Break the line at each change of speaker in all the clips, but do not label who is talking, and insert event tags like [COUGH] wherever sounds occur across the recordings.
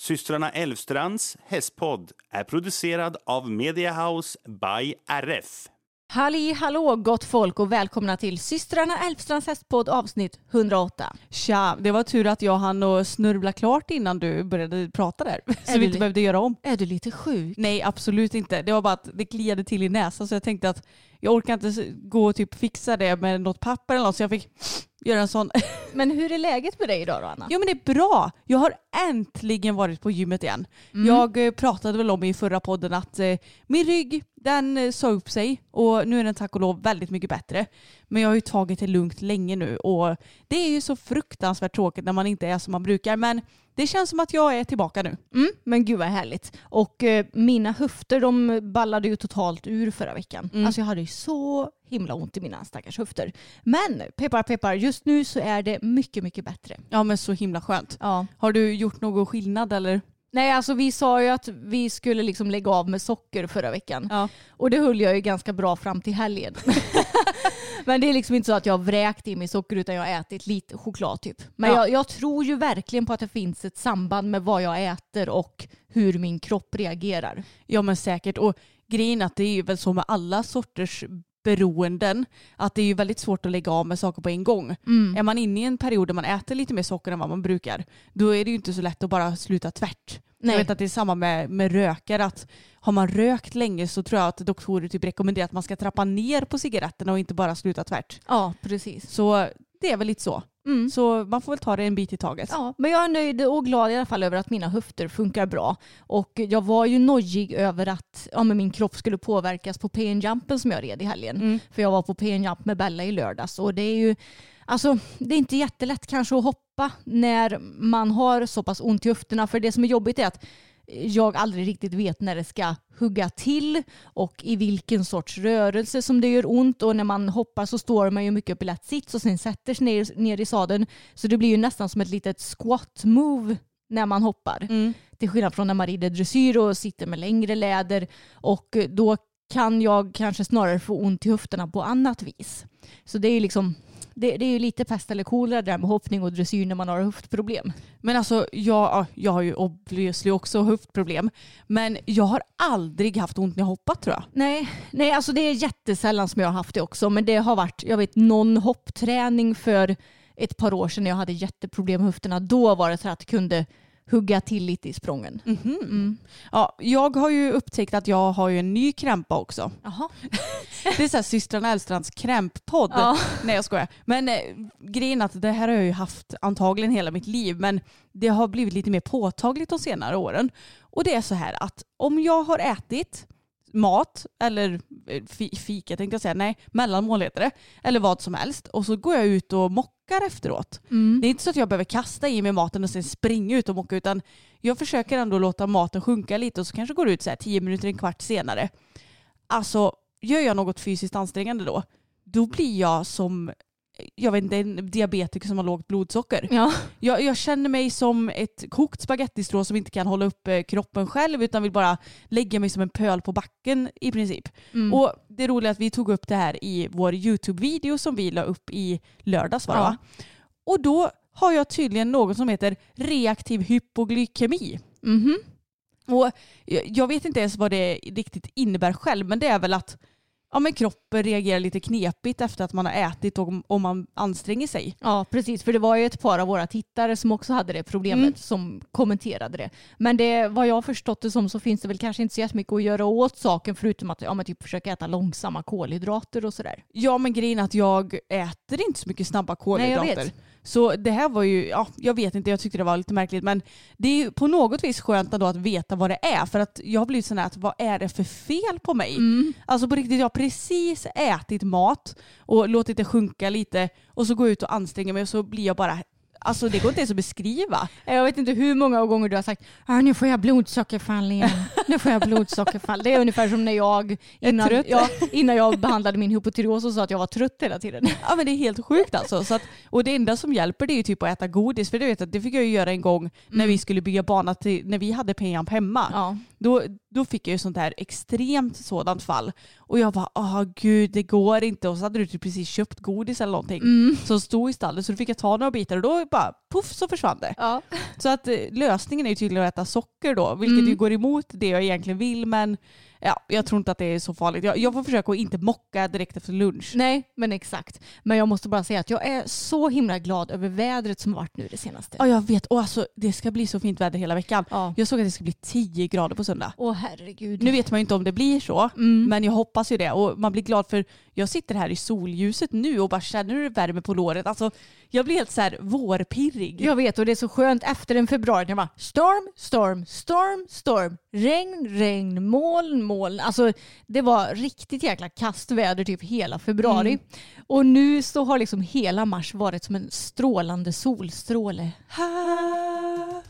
Systrarna Elvstrands hästpodd är producerad av Media House by RF.
Halli hallå gott folk och välkomna till systrarna Älvstrands hästpodd avsnitt 108.
Tja, det var tur att jag hann och snurvla klart innan du började prata där. [LAUGHS] Så
Är
vi
du
inte behövde göra om.
Är du lite sjuk?
Nej, absolut inte. Det var bara att det kliade till i näsan så jag tänkte att jag orkar inte gå och typ fixa det med något papper eller något så jag fick [SNIFFS] göra en sån. [LAUGHS]
Men hur är läget med dig idag då Anna?
Jo men det är bra. Jag har äntligen varit på gymmet igen.
Mm.
Jag eh, pratade väl om i förra podden att eh, min rygg den eh, sa upp sig och nu är den tack och lov väldigt mycket bättre. Men jag har ju tagit det lugnt länge nu och det är ju så fruktansvärt tråkigt när man inte är som man brukar men det känns som att jag är tillbaka nu.
Mm, men gud vad härligt. Och eh, mina höfter de ballade ju totalt ur förra veckan.
Mm.
Alltså jag hade ju så himla ont i mina stackars höfter. Men peppar peppar, just nu så är det mycket mycket bättre.
Ja men så himla skönt.
Ja.
Har du gjort någon skillnad eller?
Nej alltså vi sa ju att vi skulle liksom lägga av med socker förra veckan.
Ja.
Och det höll jag ju ganska bra fram till helgen. [LAUGHS] Men det är liksom inte så att jag har vräkt i mig socker utan jag har ätit lite choklad typ. Men
Ja.
jag, jag tror ju verkligen på att det finns ett samband med vad jag äter och hur min kropp reagerar.
Ja men säkert. Och grejen att det är ju väl så med alla sorters beroenden att det är ju väldigt svårt att lägga av med saker på en gång. Är man inne i en period där man äter lite mer socker än vad man brukar då är det ju inte så lätt att bara sluta tvärt.
Nej.
Jag vet att det är samma med, med rökare att har man rökt länge så tror jag att doktorer typ rekommenderar att man ska trappa ner på cigaretterna och inte bara sluta tvärt.
Ja, precis.
Så det är väl lite så.
Mm.
Så man får väl ta det en bit i taget.
Ja, men jag är nöjd och glad i alla fall över att mina höfter funkar bra. Och jag var ju nojig över att ja, min kropp skulle påverkas på PN-jumpen som jag red i helgen.
Mm.
För jag var på PN-jump med Bella i lördags och det är ju Alltså det är inte jättelätt kanske att hoppa när man har så pass ont i höfterna. För det som är jobbigt är att jag aldrig riktigt vet när det ska hugga till och i vilken sorts rörelse som det gör ont. Och när man hoppar så står man ju mycket upp i lätt sits och sen sätter sig ner, ner i sadeln. Så det blir ju nästan som ett litet squat move när man hoppar.
Mm.
Till skillnad från när man rider dressyr och sitter med längre läder. Och då kan jag kanske snarare få ont i höfterna på annat vis. Så det är ju liksom det, det är ju lite pest eller kolera där med hoppning och dressyr när man har höftproblem.
Men alltså jag, ja, jag har ju obviously också höftproblem. Men jag har aldrig haft ont när jag hoppat tror jag.
Nej, nej, alltså det är jättesällan som jag har haft det också. Men det har varit, jag vet, någon hoppträning för ett par år sedan när jag hade jätteproblem med höfterna. Då var det så att jag kunde hugga till lite i sprången. Mm.
Ja, jag har ju upptäckt att jag har ju en ny krämpa också.
Jaha. [LAUGHS]
Det är så här systrarna Ellstrands krämppodd.
Ja.
Nej jag skojar. Men eh, grejen att det här har jag ju haft antagligen hela mitt liv men det har blivit lite mer påtagligt de senare åren. Och det är så här att om jag har ätit mat eller eh, fi- fika tänkte jag säga, nej mellanmål heter det. Eller vad som helst och så går jag ut och mockar efteråt.
Mm.
Det är inte så att jag behöver kasta i mig maten och sen springa ut och mocka utan jag försöker ändå låta maten sjunka lite och så kanske går ut så här tio minuter, en kvart senare. Alltså gör jag något fysiskt ansträngande då, då blir jag som jag vet inte, en diabetiker som har lågt blodsocker.
Ja.
Jag, jag känner mig som ett kokt spagettistrå som inte kan hålla upp eh, kroppen själv utan vill bara lägga mig som en pöl på backen i princip.
Mm.
Och det är roligt att vi tog upp det här i vår YouTube-video som vi la upp i lördags var det
Ja.
va? Och då har jag tydligen något som heter reaktiv hypoglykemi.
Mhm.
Och jag- jag vet inte ens vad det riktigt innebär själv men det är väl att ja, men kroppen reagerar lite knepigt efter att man har ätit och om man anstränger sig.
Ja, precis. För det var ju ett par av våra tittare som också hade det problemet
Mm.
som kommenterade det. Men det, vad jag har förstått det som så finns det väl kanske inte så jättemycket att göra åt saken förutom att ja, men typ försöka äta långsamma kolhydrater och sådär.
Ja men grejen är att jag äter inte så mycket snabba kolhydrater.
Nej, jag vet.
Så det här var ju, ja jag vet inte, jag tyckte det var lite märkligt men det är ju på något vis skönt ändå att veta vad det är för att jag har blivit sån här att vad är det för fel på mig? Alltså på riktigt, jag har precis ätit mat och låtit det sjunka lite och så går jag ut och anstränger mig och så blir jag bara, alltså det går inte ens att beskriva.
Jag vet inte hur många gånger du har sagt ah, nu får jag blodsockerfall igen. Nu får jag blodsockerfall. Det är ungefär som när jag innan,
trött.
ja, innan jag behandlade min hypotyreos och sa att jag var trött hela tiden.
Ja men det är helt sjukt alltså. Så att, och det enda som hjälper det är ju typ att äta godis. För det, vet jag, det fick jag ju göra en gång när vi skulle bygga bana till, när vi hade Pejamp hemma.
Ja.
Då, då fick jag ju sånt här extremt sådant fall. Och jag bara, åh gud det går inte. Och så hade du typ precis köpt godis eller någonting som stod i stallet. Så då fick jag ta några bitar och då bara puff så försvann det.
Ja.
Så att eh, lösningen är ju tydligen att äta socker då. Vilket ju går emot det jag egentligen vill. Men ja, jag tror inte att det är så farligt. Jag, jag får försöka att inte mocka direkt efter lunch.
Nej, men exakt. Men jag måste bara säga att jag är så himla glad över vädret som har varit nu det senaste.
Ja jag vet. Och alltså, det ska bli så fint väder hela veckan.
Ja.
Jag såg att det ska bli 10 grader på söndag.
Åh herregud.
Nu vet man ju inte om det blir så,
Mm.
men jag hoppas ju det. Och man blir glad för jag sitter här i solljuset nu och bara känner hur det värmer på låret. Alltså, jag blir helt så här vårpirrig.
Jag vet och det är så skönt efter en februari när bara storm, storm, storm, storm, regn, regn, moln, moln. Alltså det var riktigt jäkla kastväder typ hela februari. Och nu så har liksom hela mars varit som en strålande solstråle.
Ha.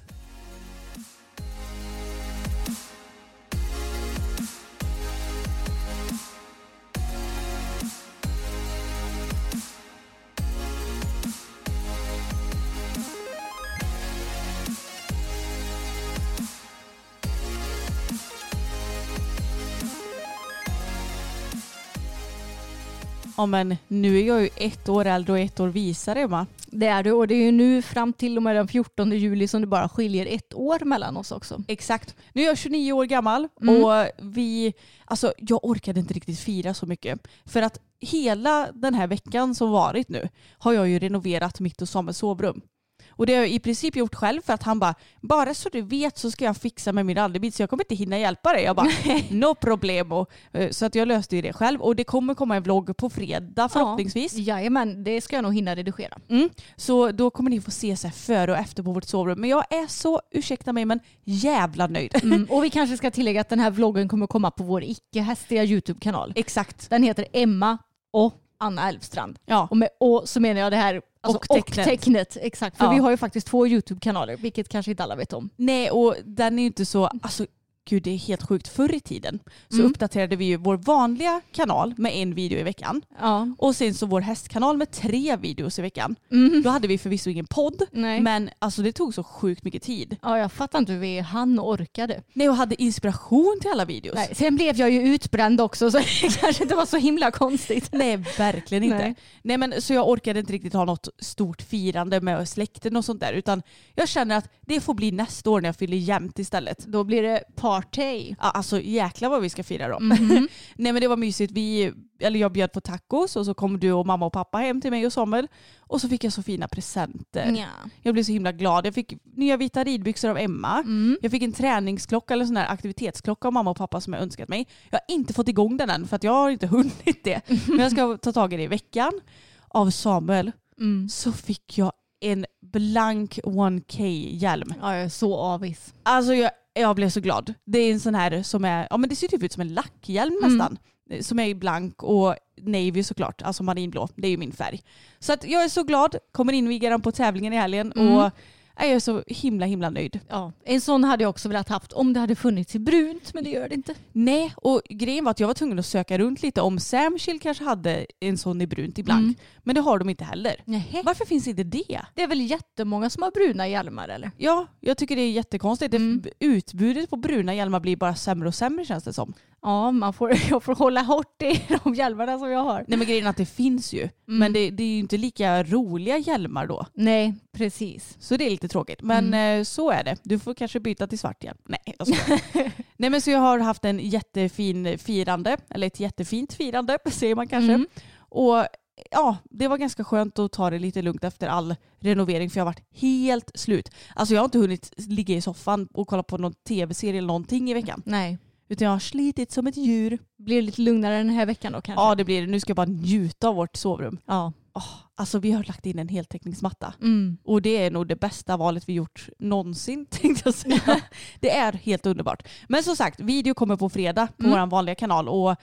Ja men nu är jag ju ett år äldre och ett år visare Emma.
Det är du och det är ju nu fram till och med den 14 juli som det bara skiljer ett år mellan oss också.
Exakt. Nu är jag 29 år gammal
Mm.
och vi, alltså jag orkade inte riktigt fira så mycket. För att hela den här veckan som varit nu har jag ju renoverat mitt och Samuels sovrum. Och det har jag i princip gjort själv för att han bara, bara så du vet så ska jag fixa med min rallybil så jag kommer inte hinna hjälpa dig. Jag bara, no problemo. Eh, Så att jag löste ju det själv och det kommer komma en vlogg på fredag förhoppningsvis.
Ja, jajamän, det ska jag nog hinna redigera.
Mm. Så då kommer ni få se så före och efter på vårt sovrum. Men jag är så, ursäkta mig, men jävla nöjd.
Mm, [LAUGHS] och vi kanske ska tillägga att den här vloggen kommer komma på vår icke-hästiga YouTube-kanal.
Exakt.
Den heter Emma och Anna Elfstrand.
Ja.
Och med å så menar jag det här alltså,
Och tecknet.
tecknet. Exakt, för
Ja.
vi har ju faktiskt två YouTube-kanaler, vilket kanske inte alla vet om.
Nej, och den är ju inte så... Alltså, gud, det är helt sjukt. Förr i tiden så
Mm.
uppdaterade vi ju vår vanliga kanal med en video i veckan.
Ja.
Och sen så vår hästkanal med tre videos i veckan. Då hade vi förvisso ingen podd,
Nej.
men alltså det tog så sjukt mycket tid.
ja, jag fattar inte hur vi och orkade.
Nej, och hade inspiration till alla videos.
Nej, sen blev jag ju utbränd också så [LAUGHS] det kanske inte var så himla konstigt.
Nej, verkligen inte.
Nej.
Nej. men, så jag orkade inte riktigt ha något stort firande med släkten och sånt där. Utan jag känner att det får bli nästa år när jag fyller jämnt istället.
Då blir det party.
Ja, alltså jäklar vad vi ska fira då.
Mhm. [LAUGHS]
Nej men det var mysigt. Vi, eller jag bjöd på tacos och så kom du och mamma och pappa hem till mig och Samuel. Och så fick jag så fina presenter.
Ja.
Jag blev så himla glad. Jag fick nya vita ridbyxor av Emma.
Mm.
Jag fick en träningsklocka eller sån här aktivitetsklocka av mamma och pappa som jag önskat mig. Jag har inte fått igång den än för att jag har inte [LAUGHS] hunnit det. Men jag ska ta tag i det i veckan. Av Samuel
Mm.
så fick jag en blank 1K-hjälm.
Ja, jag är så avis.
Alltså jag, jag blev så glad. Det är en sån här som är, ja men det ser typ ut som en lackhjälm
Mm.
nästan. Som är blank och navy såklart, alltså marinblå. Det är ju min färg. Så att jag är så glad, kommer inviga den på tävlingen i helgen
Mm.
och jag är så himla himla nöjd.
Ja, en sån hade jag också velat haft om det hade funnits i brunt, men det gör det inte.
Nej, och grejen var att jag var tvungen att söka runt lite om Samchill kanske hade en sån i brunt i blank.
Mm.
Men det har de inte heller.
Nej.
Varför finns inte det?
Det är väl jättemånga som har bruna hjälmar eller?
Ja, jag tycker det är jättekonstigt.
Mm.
Utbudet på bruna hjälmar blir bara sämre och sämre känns det som.
Ja, man får, [LAUGHS] jag får hålla hårt i [LAUGHS] de hjälmarna som jag har.
Nej men grejen är att det finns ju. Men det, det är ju inte lika roliga hjälmar då.
Nej, precis.
Så det är lite tråkigt. Men eh, så är det. Du får kanske byta till svart hjälm. Nej, jag. [LAUGHS] Nej men så jag har haft en jättefin firande. Eller ett jättefint firande säger man kanske.
Mm.
Och ja, det var ganska skönt att ta det lite lugnt efter all renovering för jag har varit helt slut. Alltså jag har inte hunnit ligga i soffan och kolla på någon tv-serie eller någonting i veckan.
Nej.
Utan jag har slitit som ett djur.
Blir det lite lugnare den här veckan då kanske?
Ja det blir det. Nu ska jag bara njuta av vårt sovrum.
Ja.
Åh, alltså vi har lagt in en heltäckningsmatta.
Mm.
Och det är nog det bästa valet vi gjort någonsin [LAUGHS] tänkte jag säga. [LAUGHS] det är helt underbart. Men som sagt, video kommer på fredag på
Mm.
vår vanliga kanal. Och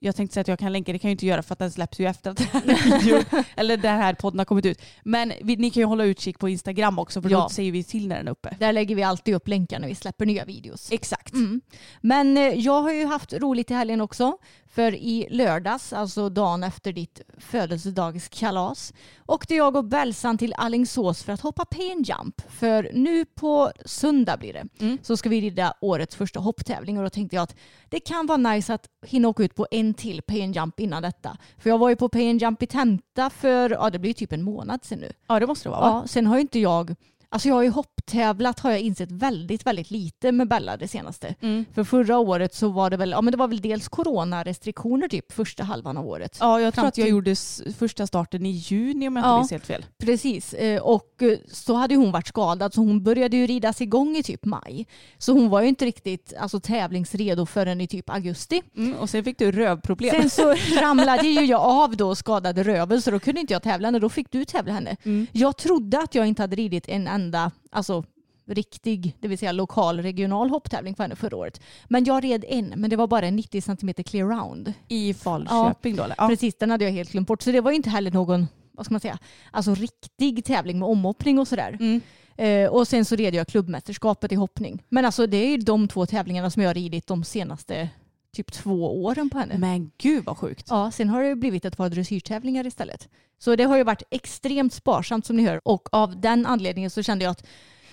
jag tänkte säga att jag kan länka, det kan jag inte göra för att den släpps ju efter att [LAUGHS] den här, eller den här podden har kommit ut. Men vi, ni kan ju hålla utkik på Instagram också för
Ja.
då säger vi till när den är uppe.
Där lägger vi alltid upp länkar när vi släpper nya videos.
Exakt.
Mm. Men eh, jag har ju haft roligt i helgen också. För i lördags, alltså dagen efter ditt födelsedagskalas, åkte jag och Belsan till Alingsås för att hoppa pain jump. För nu på söndag blir det,
Mm.
så ska vi rida årets första hopptävling och då tänkte jag att det kan vara nice att hinna åka ut på en till pain jump innan detta. För jag var ju på pain jump i Tenta för, ja det blir typ en månad sedan nu.
Ja det måste det vara va?
Ja, sen har ju inte jag, alltså jag har ju hopptävlat har jag insett väldigt, väldigt lite med Bella det senaste.
Mm.
För förra året så var det väl, ja men det var väl dels coronarestriktioner typ första halvan av året.
Ja, jag tror
Fram
att jag
till-
gjorde första starten i juni om jag inte
Ja.
minns helt fel.
Precis, eh, och eh, så hade hon varit skadad så hon började ju ridas igång i typ maj. Så hon var ju inte riktigt alltså, tävlingsredo förrän i typ augusti.
Mm, och sen fick du rövproblem.
Sen så [LAUGHS] ramlade ju jag av då och skadade röven så då kunde inte jag tävla henne. Då fick du tävla henne.
Mm.
Jag trodde att jag inte hade ridit en enda alltså, riktig, det vill säga lokal regional hopptävling för henne förra året. Men jag red en, men det var bara en 90 cm clear round.
I Falköping då eller? Ja.
Precis, den hade jag helt glömt bort. Så det var inte heller någon, vad ska man säga, alltså riktig tävling med omhoppning och sådär.
Mm.
Eh, och sen så red jag klubbmästerskapet i hoppning. Men alltså det är ju de två tävlingarna som jag har ridit de senaste typ två åren på henne.
Men gud vad sjukt.
Ja, sen har det ju blivit ett par dressyrtävlingar istället. Så det har ju varit extremt sparsamt som ni hör. Och av den anledningen så kände jag att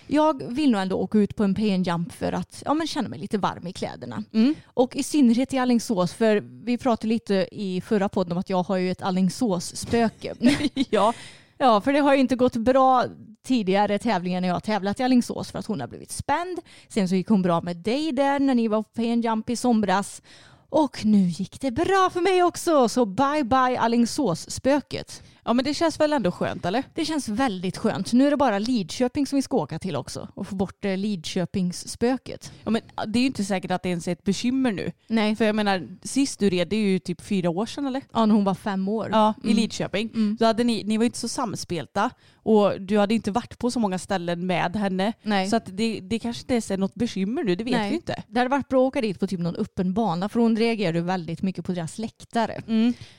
jag vill nog ändå åka ut på en pain jump för att ja, men känna mig lite varm i kläderna.
Mm.
Och i synnerhet i Alingsås, för vi pratade lite i förra podden om att jag har ju ett Alingsås-spöke. [LAUGHS]
Ja.
ja, för det har ju inte gått bra tidigare tävlingar när jag tävlat i Alingsås för att hon har blivit spänd. Sen så gick hon bra med dig där när ni var på jump i somras. Och nu gick det bra för mig också, så bye bye Alingsås-spöket.
ja men det känns väl ändå skönt eller?
Det känns väldigt skönt. Nu är det bara Lidköping som vi ska åka till också och få bort eh, Lidköpingsspöket.
Ja, men det är ju inte säkert att det ens är ett bekymmer nu.
Nej,
För jag menar sist du red det är ju typ fyra år sedan eller?
ja, när hon var fem år.
Ja, i
Mm.
Lidköping.
Mm.
Då hade ni, ni var ju inte så samspelta och du hade inte varit på så många ställen med henne.
Nej.
Så att det, det kanske inte ens är något bekymmer nu, det vet
Nej.
vi inte.
Det hade varit bra att åka dit på typ någon öppen bana för hon reagerade väldigt mycket på deras läktare.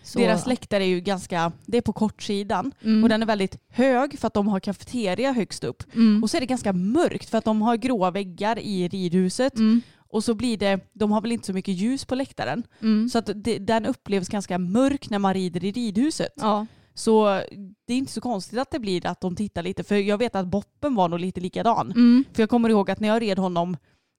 Så,
Deras läktare är ju ganska, det är på kortsidan
Mm.
och den är väldigt hög för att de har kafeteria högst upp.
Mm.
Och så är det ganska mörkt för att de har gråa väggar i ridhuset
Mm.
och så blir det, de har väl inte så mycket ljus på läktaren.
Mm.
Så att det, den upplevs ganska mörk när man rider i ridhuset.
Ja.
Så det är inte så konstigt att det blir att de tittar lite. För jag vet att Boppen var nog lite likadan.
Mm.
För jag kommer ihåg att när jag red honom,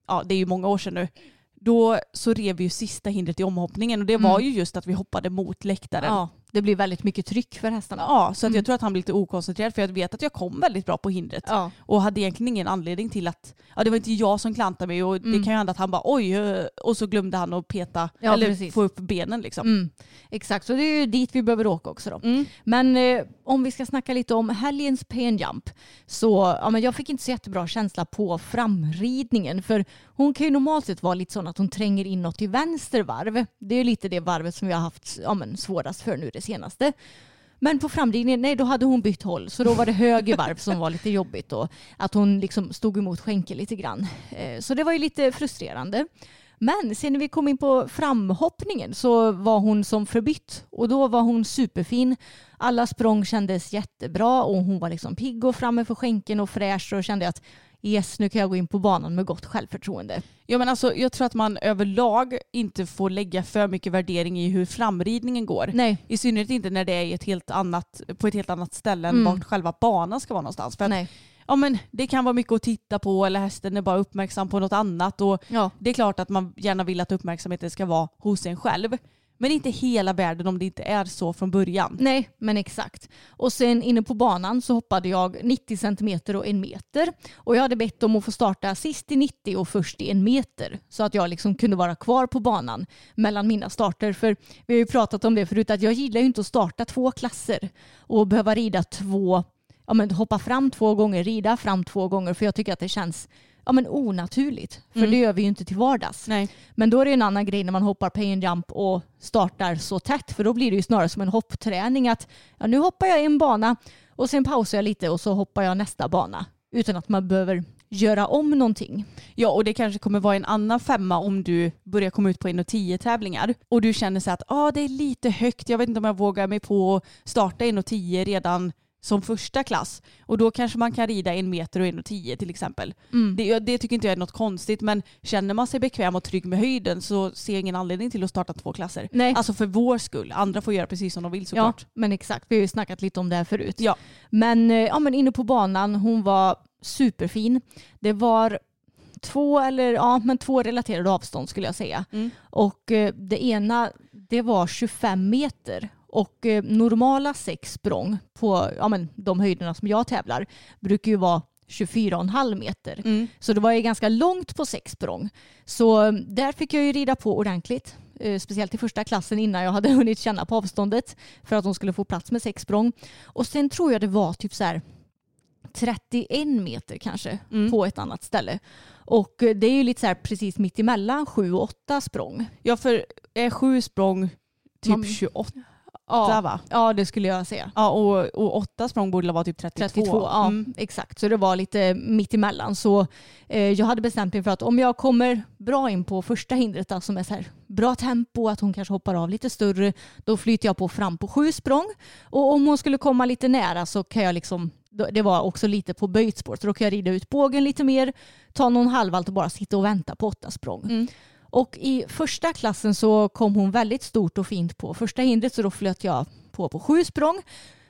ja det är ju många år sedan nu, då så rev vi ju sista hindret i omhoppningen och det var
Mm.
ju just att vi hoppade mot läktaren.
ja, det blir väldigt mycket tryck för hästarna.
Ja, så att
Mm.
jag tror att han blev lite okoncentrerad för jag vet att jag kom väldigt bra på hindret.
Ja.
Och hade egentligen ingen anledning till att, ja det var inte jag som klantade mig och det
Mm.
kan ju hända att han bara oj, och så glömde han att peta,
Ja,
eller
precis.
få upp benen liksom.
Mm. Exakt, så det är ju dit vi behöver åka också då.
Mm.
Men eh, om vi ska snacka lite om helgens pain jump så ja, men jag fick inte så jättebra känsla på framridningen för hon kan ju normalt sett vara lite sån att hon tränger inåt i vänster varv. Det är ju lite det varvet som vi har haft ja, men, svårast för nu det senaste. Men på framridningen, nej då hade hon bytt håll så då var det höger varv som var lite jobbigt och att hon liksom stod emot skänkel lite grann. Eh, så det var ju lite frustrerande. Men sen när vi kom in på framhoppningen så var hon som förbytt och då var hon superfin. Alla språng kändes jättebra och hon var liksom pigg och framme för skänken och fräsch och kände att yes nu kan jag gå in på banan med gott självförtroende.
Ja, men alltså, jag tror att man överlag inte får lägga för mycket värdering i hur framridningen går.
Nej,
I synnerhet inte när det är ett helt annat, på ett helt annat ställe än
Mm.
vart själva banan ska vara någonstans. För
nej.
ja, men det kan vara mycket att titta på eller hästen är bara uppmärksam på något annat. Och
Ja.
Det är klart att man gärna vill att uppmärksamheten ska vara hos en själv. Men inte hela världen om det inte är så från början.
Nej, men exakt. Och sen inne på banan så hoppade jag 90 centimeter och en meter. Och jag hade bett om att få starta sist i 90 och först i en meter. Så att jag liksom kunde vara kvar på banan mellan mina starter. För vi har ju pratat om det förut att jag gillar ju inte att starta två klasser och behöva rida två, ja men hoppa fram två gånger, rida fram två gånger. För jag tycker att det känns ja, men onaturligt. För
Mm.
det gör vi ju inte till vardags.
Nej.
Men då är det en annan grej när man hoppar pay jump och startar så tätt för då blir det ju snarare som en hoppträning att ja, nu hoppar jag en bana och sen pausar jag lite och så hoppar jag nästa bana utan att man behöver göra om någonting.
Ja och det kanske kommer vara en annan femma om du börjar komma ut på 1.10 tävlingar och du känner så att ah, det är lite högt, jag vet inte om jag vågar mig på att starta 1.10 redan som första klass. Och då kanske man kan rida en meter och 1.10 till exempel.
Mm.
Det, ja, det tycker inte jag är något konstigt men känner man sig bekväm och trygg med höjden så ser jag ingen anledning till att starta två klasser.
Nej.
Alltså för vår skull. Andra får göra precis som de vill
Ja,
såklart.
men exakt. Vi har ju snackat lite om det här förut.
Ja.
Men, eh, ja, men inne på banan, hon var superfin. Det var två, eller, ja, men två relaterade avstånd skulle jag säga.
Mm.
Och eh, det ena det var 25 meter. Och eh, normala sex språng på ja, men, de höjderna som jag tävlar brukar ju vara 24,5 meter.
Mm.
Så det var ju ganska långt på sex språng. Så eh, där fick jag ju rida på ordentligt. Eh, Speciellt i första klassen innan jag hade [LAUGHS] hunnit känna på avståndet för att de skulle få plats med sex språng. Och sen tror jag det var typ så här 31 meter kanske
Mm.
på ett annat ställe. Och eh, det är ju lite så här precis mitt emellan sju och åtta språng.
Ja för är sju språng typ
Man-
28
Ja,
va?
ja det skulle jag säga.
Ja och, och åtta språng borde vara typ 32.
32, ja
Mm.
exakt. Så det var lite mitt emellan. Så eh, jag hade bestämt mig för att om jag kommer bra in på första hindret, alltså med så här bra tempo, att hon kanske hoppar av lite större, då flyter jag på fram på sju språng. Och om hon skulle komma lite nära så kan jag liksom, då- det var också lite på böjt spår, så då kan jag rida ut bågen lite mer, ta någon halvvalt och bara sitta och vänta på åtta språng.
Mm.
Och i första klassen så kom hon väldigt stort och fint på första hindret så då flöt jag på på sju språng.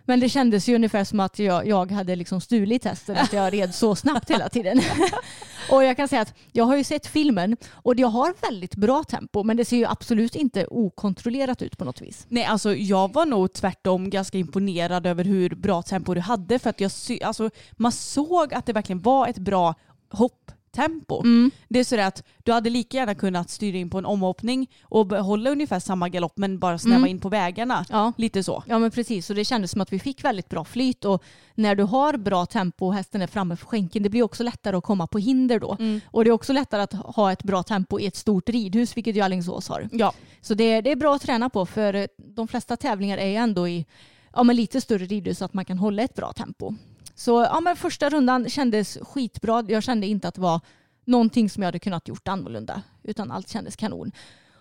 Men det kändes ju ungefär som att jag, jag hade liksom stulit hästen, att jag red så snabbt hela tiden. [LAUGHS] och jag kan säga att jag har ju sett filmen och jag har väldigt bra tempo men det ser ju absolut inte okontrollerat ut på något vis.
Nej alltså jag var nog tvärtom ganska imponerad över hur bra tempo du hade för att jag alltså, man såg att det verkligen var ett bra hopp hopptempo. Det är sådär att du hade lika gärna kunnat styra in på en omhoppning och behålla ungefär samma galopp men bara snäva
Mm.
in på vägarna.
Ja.
Lite så.
Ja men precis, och det kändes som att vi fick väldigt bra flyt och när du har bra tempo och hästen är framme för skänken det blir också lättare att komma på hinder då. Och det är också lättare att ha ett bra tempo i ett stort ridhus vilket ju Alingsås har.
Ja.
Så det, det är bra att träna på för de flesta tävlingar är ju ändå i ja, men lite större ridhus så att man kan hålla ett bra tempo. Så ja, men första rundan kändes skitbra. Jag kände inte att det var någonting som jag hade kunnat gjort annorlunda utan allt kändes kanon.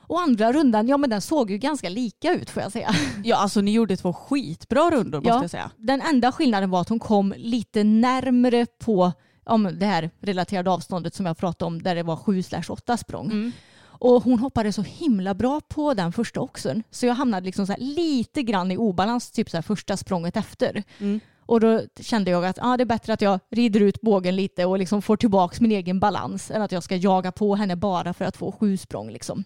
Och andra rundan, ja men den såg ju ganska lika ut får jag säga. [LAUGHS]
ja alltså ni gjorde två skitbra rundor måste
Ja.
jag säga.
Den enda skillnaden var att hon kom lite närmre på om det här relaterade avståndet som jag pratade om där det var 7 8 språng. Och hon hoppade så himla bra på den första också. Så jag hamnade liksom lite grann i obalans typ så första språnget efter. Och då kände jag att ah, det är bättre att jag rider ut bågen lite och liksom får tillbaka min egen balans än att jag ska jaga på henne bara för att få sju språng. Liksom.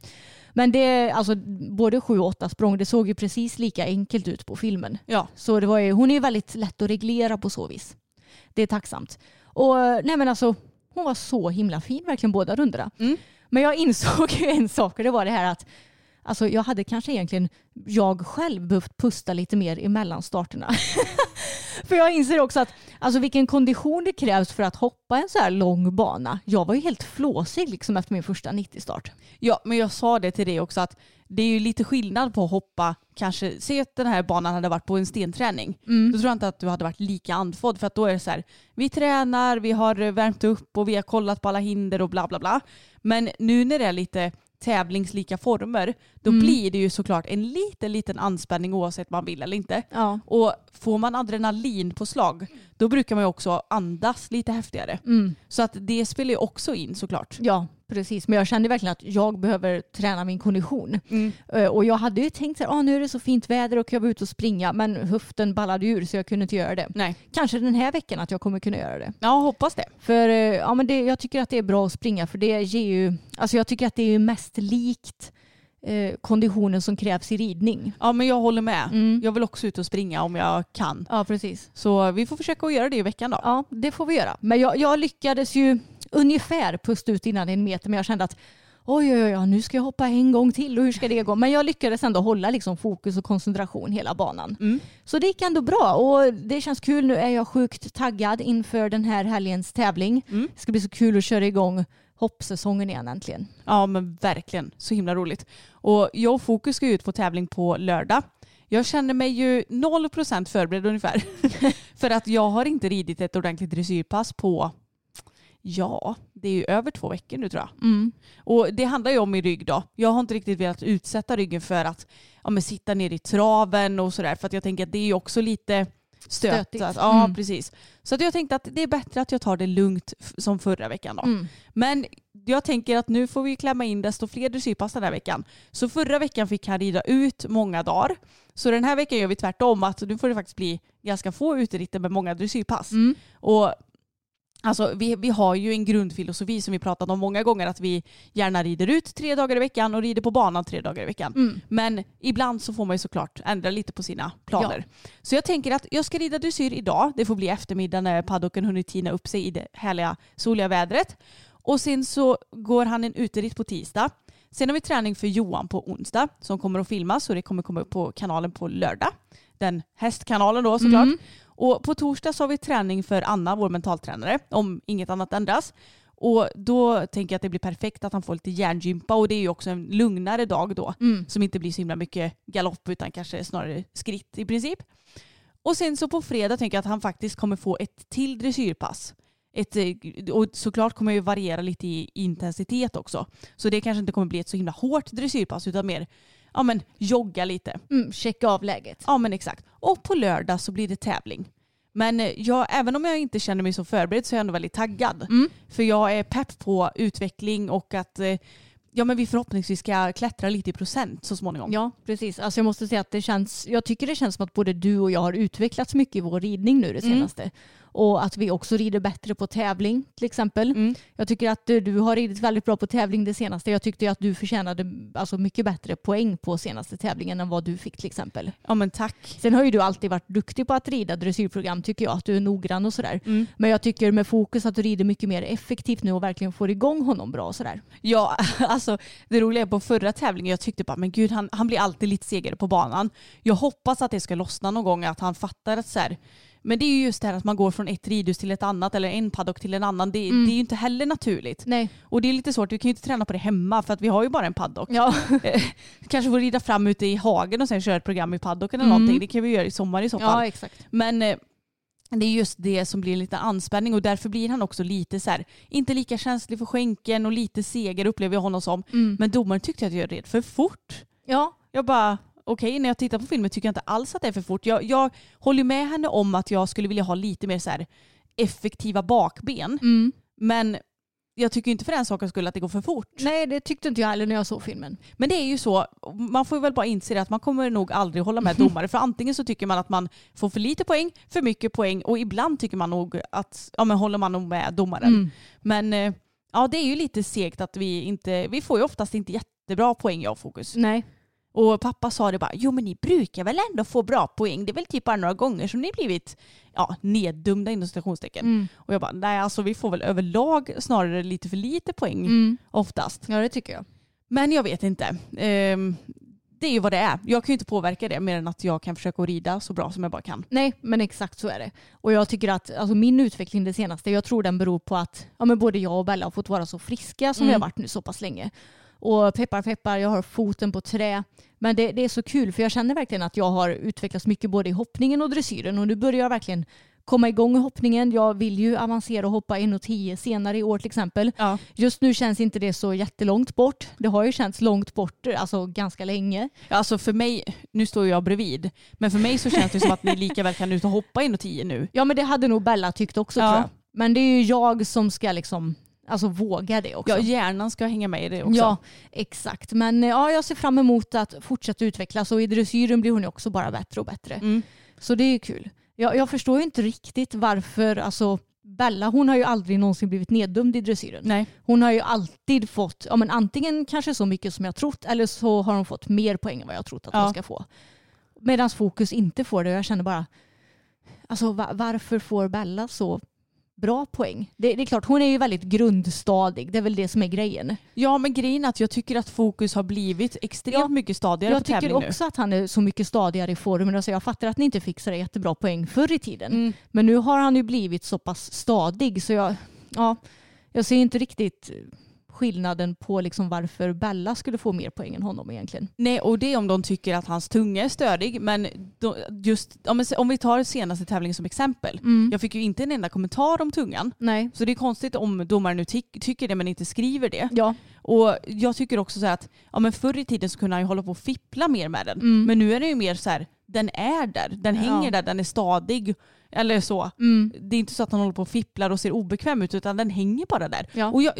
Men det, alltså, både sju och åtta språng, det såg ju precis lika enkelt ut på filmen.
Ja.
Så det var ju, hon är ju väldigt lätt att reglera på så vis. Det är tacksamt. Och nej men alltså, hon var så himla fin verkligen båda rundorna.
Mm.
Men jag insåg ju en sak och det var det här att alltså, jag hade kanske egentligen jag själv behövt pusta lite mer emellan starterna. [LAUGHS] för jag inser också att alltså, vilken kondition det krävs för att hoppa en så här lång bana. Jag var ju helt flåsig liksom efter min första 90-start.
Ja, men jag sa det till dig också att det är ju lite skillnad på att hoppa, kanske, se att den här banan hade varit på en stenträning. Då tror jag inte att du hade varit lika andfådd för att då är det så här, vi tränar, vi har värmt upp och vi har kollat på alla hinder och bla bla bla. Men nu när det är lite tävlingslika former, då blir det ju såklart en liten, liten anspänning oavsett om man vill eller inte.
Ja.
Och får man adrenalin på slag, då brukar man ju också andas lite häftigare.
Mm.
Så att det spelar ju också in såklart.
Ja, precis. Men jag kände verkligen att jag behöver träna min kondition. Eh, Och jag hade ju tänkt att ah, nu är det så fint väder och jag var ute och springa men höften ballade ur så jag kunde inte göra det.
Nej.
Kanske den här veckan att jag kommer kunna göra det.
Ja, hoppas det.
För eh, ja, men det, jag tycker att det är bra att springa för det ger ju, alltså jag tycker att det är mest likt eh, konditionen som krävs i ridning.
Ja, men jag håller med.
Mm.
Jag vill också ut och springa om jag kan.
Ja, precis.
Så vi får försöka att göra det i veckan då.
Ja, det får vi göra. Men jag, jag lyckades ju ungefär pusta ut innan en meter men jag kände att oj, oj, oj, nu ska jag hoppa en gång till och hur ska det gå? Men jag lyckades ändå hålla liksom fokus och koncentration hela banan.
Mm.
Så det gick ändå bra och det känns kul. Nu är jag sjukt taggad inför den här helgens tävling.
Mm.
Det ska bli så kul att köra igång hoppsäsongen igen äntligen.
Ja men verkligen, så himla roligt. Och jag och Fokus ska ut på tävling på lördag. Jag känner mig ju 0% förberedd ungefär. [LAUGHS] För att jag har inte ridit ett ordentligt dressyrpass på, ja, det är ju över två veckor nu tror jag.
Mm.
Och det handlar ju om min rygg då. Jag har inte riktigt velat utsätta ryggen för att ja, sitta ner i traven och sådär. För att jag tänker att det är ju också lite stötigt.
Stötigt.
Ja,
Mm.
precis. Så att jag tänkte att det är bättre att jag tar det lugnt som förra veckan då.
Mm.
Men jag tänker att nu får vi klämma in desto fler dressyrpass den här veckan. Så förra veckan fick han rida ut många dagar. Så den här veckan gör vi tvärtom att nu får det faktiskt bli ganska få uteritter med många dressyrpass.
Mm.
Och Alltså, vi, vi har ju en grundfilosofi som vi pratat om många gånger att vi gärna rider ut tre dagar i veckan och rider på banan tre dagar i veckan.
Mm.
Men ibland så får man ju såklart ändra lite på sina planer. Så jag tänker att jag ska rida dressyr idag. Det får bli eftermiddag när paddocken hunnit tina upp sig i det härliga soliga vädret. Och sen så går han en uteritt på tisdag. Sen har vi träning för Johan på onsdag som kommer att filmas och det kommer komma upp på kanalen på lördag. Den hästkanalen då såklart.
Mm.
Och på torsdag så har vi träning för Anna, vår mentaltränare, om inget annat ändras. Och då tänker jag att det blir perfekt att han får lite hjärngympa och det är ju också en lugnare dag då.
Mm.
Som inte blir så himla mycket galopp utan kanske snarare skritt i princip. Och sen så på fredag tänker jag att han faktiskt kommer få ett till dressyrpass. Ett, eh, och såklart kommer ju variera lite i intensitet också. Så det kanske inte kommer bli ett så himla hårt dressyrpass utan mer ja, men, jogga lite.
Mm. Checka av läget.
Ja men exakt. Och på lördag så blir det tävling. Men eh, jag, även om jag inte känner mig så förberedd så är jag ändå väldigt taggad.
Mm.
För jag är pepp på utveckling och att eh, ja, men vi förhoppningsvis ska klättra lite i procent så småningom.
Ja, precis. Alltså jag måste säga att det känns, jag tycker det känns som att både du och jag har utvecklats mycket i vår ridning nu det
Mm.
Och att vi också rider bättre på tävling till exempel.
Mm.
Jag tycker att du, du har ridit väldigt bra på tävling det senaste. Jag tyckte att du förtjänade alltså, mycket bättre poäng på senaste tävlingen än vad du fick till exempel.
Ja men tack.
Sen har ju du alltid varit duktig på att rida dressyrprogram tycker jag. Att du är noggrann och sådär.
Mm.
Men jag tycker med fokus att du rider mycket mer effektivt nu och verkligen får igång honom bra och sådär.
Ja, [LAUGHS] alltså det roliga är på förra tävlingen, jag tyckte bara men gud han, han blir alltid lite segare på banan. Jag hoppas att det ska lossna någon gång, att han fattar att så här, men det är ju just det här att man går från ett ridhus till ett annat eller en paddock till en annan. Det,
Mm.
det är ju inte heller naturligt.
Nej.
Och det är lite svårt, vi kan ju inte träna på det hemma för att vi har ju bara en paddock.
Ja.
Eh, Kanske får rida fram ute i hagen och sen köra ett program i paddocken eller
Mm.
någonting. Det kan vi göra i sommar i så fall.
ja, exakt.
Men eh, det är just det som blir en liten anspänning och därför blir han också lite så här, inte lika känslig för skänken och lite segare upplever jag honom som.
Mm.
Men domaren tyckte att jag red för fort.
Ja,
Jag bara, okej när jag tittar på filmen tycker jag inte alls att det är för fort. Jag, jag håller med henne om att jag skulle vilja ha lite mer så effektiva bakben.
mm.
Men jag tycker inte för den sakens skull att det går för fort.
Nej, det tyckte inte jag heller när jag såg filmen.
Men det är ju så, man får väl bara inse det att man kommer nog aldrig hålla med [LAUGHS] domare. För antingen så tycker man att man får för lite poäng, för mycket poäng och ibland tycker man nog att, ja men håller man nog med domaren.
Mm.
Men eh, ja det är ju lite segt att vi inte, vi får ju oftast inte jättebra poäng jag och Fokus.
Nej.
Och pappa sa det bara, jo men ni brukar väl ändå få bra poäng. Det är väl typ bara några gånger som ni blivit ja, neddömda inom citationstecken.
Mm.
Och jag bara, nej alltså vi får väl överlag snarare lite för lite poäng
Mm.
oftast.
Ja, det tycker jag.
Men jag vet inte. Ehm, det är ju vad det är. Jag kan ju inte påverka det mer än att jag kan försöka rida så bra som jag bara kan.
Nej, men exakt så är det. Och jag tycker att alltså, min utveckling det senaste, jag tror den beror på att ja, men både jag och Bella har fått vara så friska som
Mm.
vi har varit nu så pass länge. Och peppar peppar, jag har foten på trä. Men det, det är så kul för jag känner verkligen att jag har utvecklats mycket både i hoppningen och dressyren och nu börjar jag verkligen komma igång i hoppningen. Jag vill ju avancera och hoppa 1,10 senare i år till exempel.
Ja.
Just nu känns inte det så jättelångt bort. Det har ju känts långt bort alltså ganska länge.
Alltså för mig, nu står jag bredvid, men för mig så känns det som att ni lika väl kan ut och hoppa in och tio nu.
Ja men det hade nog Bella tyckt också
Ja.
tror jag. Men det är ju jag som ska liksom alltså våga det också.
Ja, hjärnan ska hänga med i det också.
Ja, exakt. Men eh, ja, jag ser fram emot att fortsätta utvecklas och i dressyren blir hon ju också bara bättre och bättre.
Mm.
Så det är ju kul. Jag, jag förstår ju inte riktigt varför, alltså Bella hon har ju aldrig någonsin blivit neddömd i dressyren.
Nej.
Hon har ju alltid fått, ja men antingen kanske så mycket som jag trott eller så har hon fått mer poäng än vad jag trott att
Ja.
hon ska få. Medan Fokus inte får det och jag känner bara, alltså va- varför får Bella så bra poäng? Det, det är klart, hon är ju väldigt grundstadig, det är väl det som är grejen.
Ja men grejen är att jag tycker att fokus har blivit extremt
Ja,
mycket stadigare
Jag
på
tycker
tävling
också att han är så mycket stadigare i formen. Alltså jag fattar att ni inte där jättebra poäng förr i tiden.
nu. Mm.
Men nu har han ju blivit så pass stadig så jag, ja, jag ser inte riktigt skillnaden på liksom varför Bella skulle få mer poäng än honom egentligen.
Nej och det är om de tycker att hans tunga är stödig men just om, vi tar senaste tävlingen som exempel. Jag fick ju inte en enda kommentar om tungan.
Nej.
Så det är konstigt om domaren nu ty- tycker det men inte skriver det.
Ja.
Och jag tycker också så att ja, men förr i tiden så kunde han ju hålla på och fippla mer med den.
Mm.
Men nu är det ju mer så här, den är där, den hänger
Ja.
där, den är stadig. Eller så.
Mm.
Det är inte så att han håller på och fipplar och ser obekväm ut utan den hänger bara där.
Ja.
Och jag,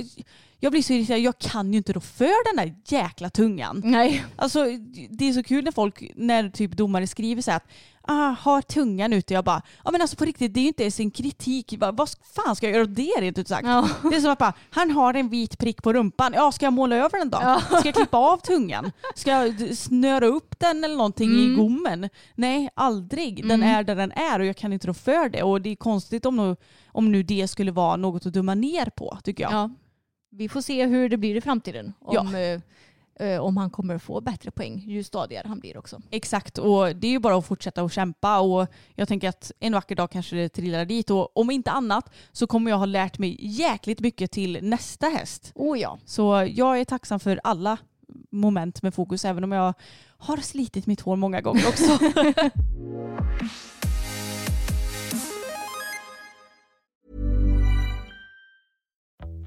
jag blir så irriterad, jag kan ju inte rå för den där jäkla tungan.
Nej.
Alltså det är så kul när folk, när typ domare skriver så här att ah, har tungan ute. Jag bara, ja men alltså på riktigt det är ju inte ens en kritik. Vad, vad fan ska jag göra åt det rent ut sagt?
Ja.
Det är som att bara, han har en vit prick på rumpan. Ja, ska jag måla över den då?
Ja.
Ska jag klippa av tungan? Ska jag snöra upp den eller någonting i
Mm.
gommen? Nej, aldrig. Den är där den är och jag kan inte rå för det. Och det är konstigt om nu, om nu det skulle vara något att döma ner på tycker jag.
Ja. Vi får se hur det blir i framtiden. Om,
Ja.
Eh, om han kommer få bättre poäng ju stadigare han blir också.
Exakt och det är ju bara att fortsätta att kämpa och jag tänker att en vacker dag kanske det trillar dit och om inte annat så kommer jag ha lärt mig jäkligt mycket till nästa häst.
Oh ja.
Så jag är tacksam för alla moment med fokus även om jag har slitit mitt hår många gånger också. [LAUGHS]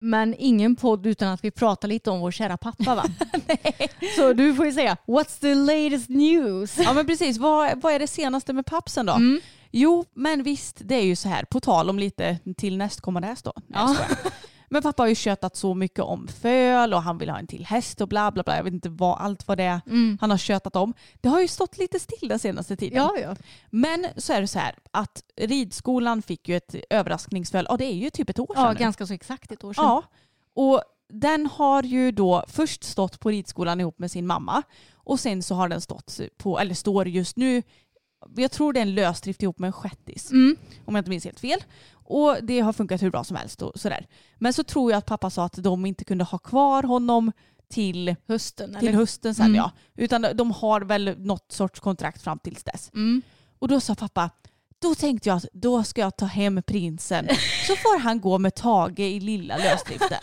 Men ingen podd utan att vi pratar lite om vår kära pappa va? [LAUGHS] Så du får ju säga, what's the latest news?
ja men precis, vad, vad är det senaste med pappsen då?
Mm.
Jo men visst det är ju så här, på tal om lite till nästkommande häst då. Skojar. Men pappa har ju tjötat så mycket om föl och han vill ha en till häst och bla bla bla. Jag vet inte vad, allt vad det är han har tjötat om. Det har ju stått lite still den senaste tiden.
Ja, ja.
Men så är det så här att ridskolan fick ju ett överraskningsföl. Ja det är ju typ ett år sedan
Ja,
nu.
ganska så exakt ett år sedan.
Ja, och den har ju då först stått på ridskolan ihop med sin mamma och sen så har den stått på, eller står just nu, jag tror det är en lösdrift ihop med en shettis.
Mm.
Om jag inte minns helt fel. Och det har funkat hur bra som helst och sådär. Men så tror jag att pappa sa att de inte kunde ha kvar honom till,
Hösten.
till
eller?
hösten sen
Mm.
ja. Utan de har väl något sorts kontrakt fram tills dess.
Mm.
Och då sa pappa, då tänkte jag att då ska jag ta hem prinsen. [LAUGHS] Så får han gå med Tage i lilla lösdriften.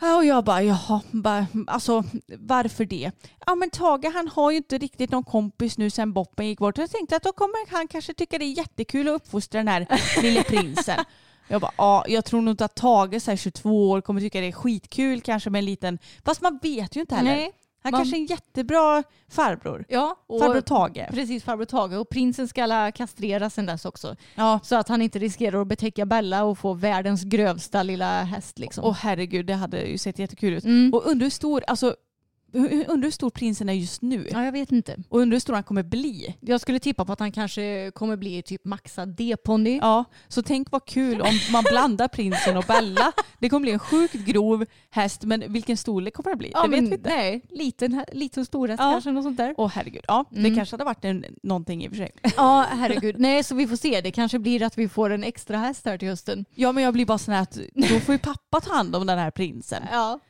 Och jag bara, jaha, bara, alltså varför det? Ja men Tage han har ju inte riktigt någon kompis nu sen Boppen gick bort. Jag tänkte att då kommer han kanske tycka det är jättekul att uppfostra den här [LAUGHS] lille prinsen. Jag bara, ja jag tror nog inte att Tage så här 22 år kommer tycka det är skitkul kanske med en liten, fast man vet ju inte heller.
Nej.
Han
Man-
kanske är en jättebra farbror.
Ja, och
Farbror Tage.
Precis, farbror Tage. Och prinsen ska alla kastreras sen dess också.
Ja.
Så att han inte riskerar att betäcka Bella och få världens grövsta lilla häst liksom.
Åh herregud, det hade ju sett jättekul ut.
Mm.
Och undrar hur stor, alltså, undrar hur stor prinsen är just nu.
Ja, jag vet inte.
Och undrar hur stor han kommer bli.
Jag skulle tippa på att han kanske kommer bli typ maxad D-ponny.
Ja, så tänk vad kul om man blandar prinsen och Bella. Det kommer bli en sjukt grov häst, men vilken storlek kommer det bli?
Ja,
det vet vi inte.
Nej, liten, liten storhäst
Ja.
kanske, något sånt där.
Åh herregud, ja det
Mm.
kanske hade varit en, någonting i och för sig.
Ja, herregud. Nej, så vi får se. Det kanske blir att vi får en extra häst här till hösten.
Ja men jag blir bara sån här att då får ju pappa ta hand om den här prinsen.
Ja,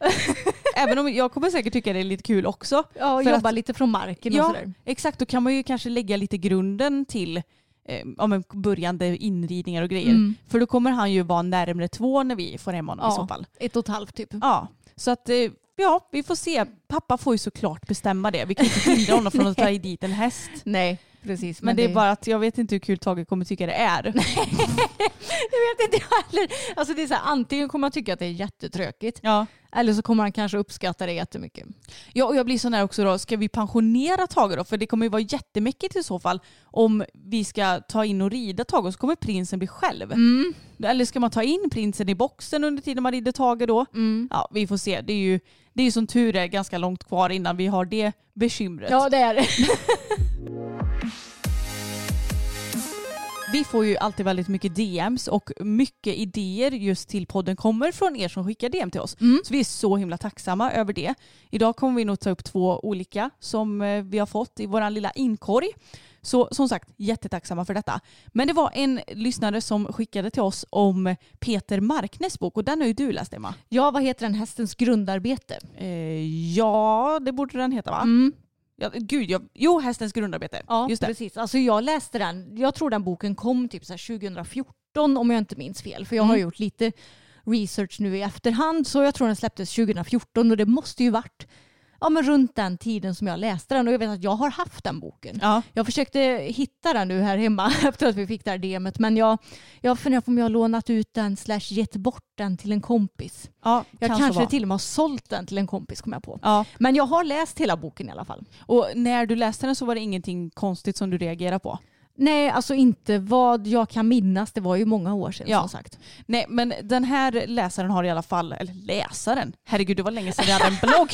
Även om jag kommer säkert tycka det är lite kul också.
ja och jobba
att-
lite från marken och
Ja,
sådär.
exakt. Då kan man ju kanske lägga lite grunden till eh, om en börjande inridningar och grejer.
Mm.
För då kommer han ju vara närmare två när vi får hem honom i så fall.
ett och ett halvt typ.
Ja, så att eh, ja, vi får se. Pappa får ju såklart bestämma det. Vi kan inte hindra honom från att ta dit en häst.
Nej, precis.
Men, det är bara att jag vet inte hur kul Tage kommer tycka det är. [LAUGHS]
Jag vet inte heller. Alltså det är så här, antingen kommer man tycka att det är jättetråkigt
Ja.
eller så kommer han kanske uppskatta det jättemycket.
Ja, och jag blir sån här också då, ska vi pensionera Tage då? För det kommer ju vara jättemäckigt i så fall om vi ska ta in och rida Tage och så kommer prinsen bli själv.
Mm.
Eller ska man ta in prinsen i boxen under tiden man rider Tage då?
Mm.
Ja, vi får se. Det är ju, det är som tur är ganska långt kvar innan vi har det bekymret.
Ja, det är det. [LAUGHS]
Vi får ju alltid väldigt mycket DMs och mycket idéer just till podden kommer från er som skickar DM till oss.
Mm.
Så vi är så himla tacksamma över det. Idag kommer vi nog ta upp två olika som eh, vi har fått i vår lilla inkorg. Så som sagt, jättetacksamma för detta. Men det var en lyssnare som skickade till oss om Peter Marknäs bok och den har ju du läst Emma.
Ja, vad heter den? Hästens grundarbete.
Eh, ja, det borde den heta va?
Mm.
Ja, gud, jag, jo, Hästens grundarbete.
Ja,
Just det.
precis. Alltså jag läste den, jag tror den boken kom typ så här 2014 om jag inte minns fel. För jag har
Mm.
gjort lite research nu i efterhand så jag tror den släpptes 2014 och det måste ju varit ja, men runt den tiden som jag läste den och jag vet att jag har haft den boken.
Ja.
Jag försökte hitta den nu här hemma [LAUGHS] efter att vi fick det här DMet men jag, jag funderar på om jag har lånat ut den slash gett bort den till en kompis.
Ja,
Jag kanske
vara.
till och med har sålt den till en kompis kom jag på.
Ja,
Men jag har läst hela boken i alla fall.
och när du läste den så var det ingenting konstigt som du reagerade på?
Nej, alltså inte vad jag kan minnas. Det var ju många år sedan
Ja.
som sagt.
Nej, men den här läsaren har i alla fall, eller läsaren, herregud det var länge sedan jag hade en blogg.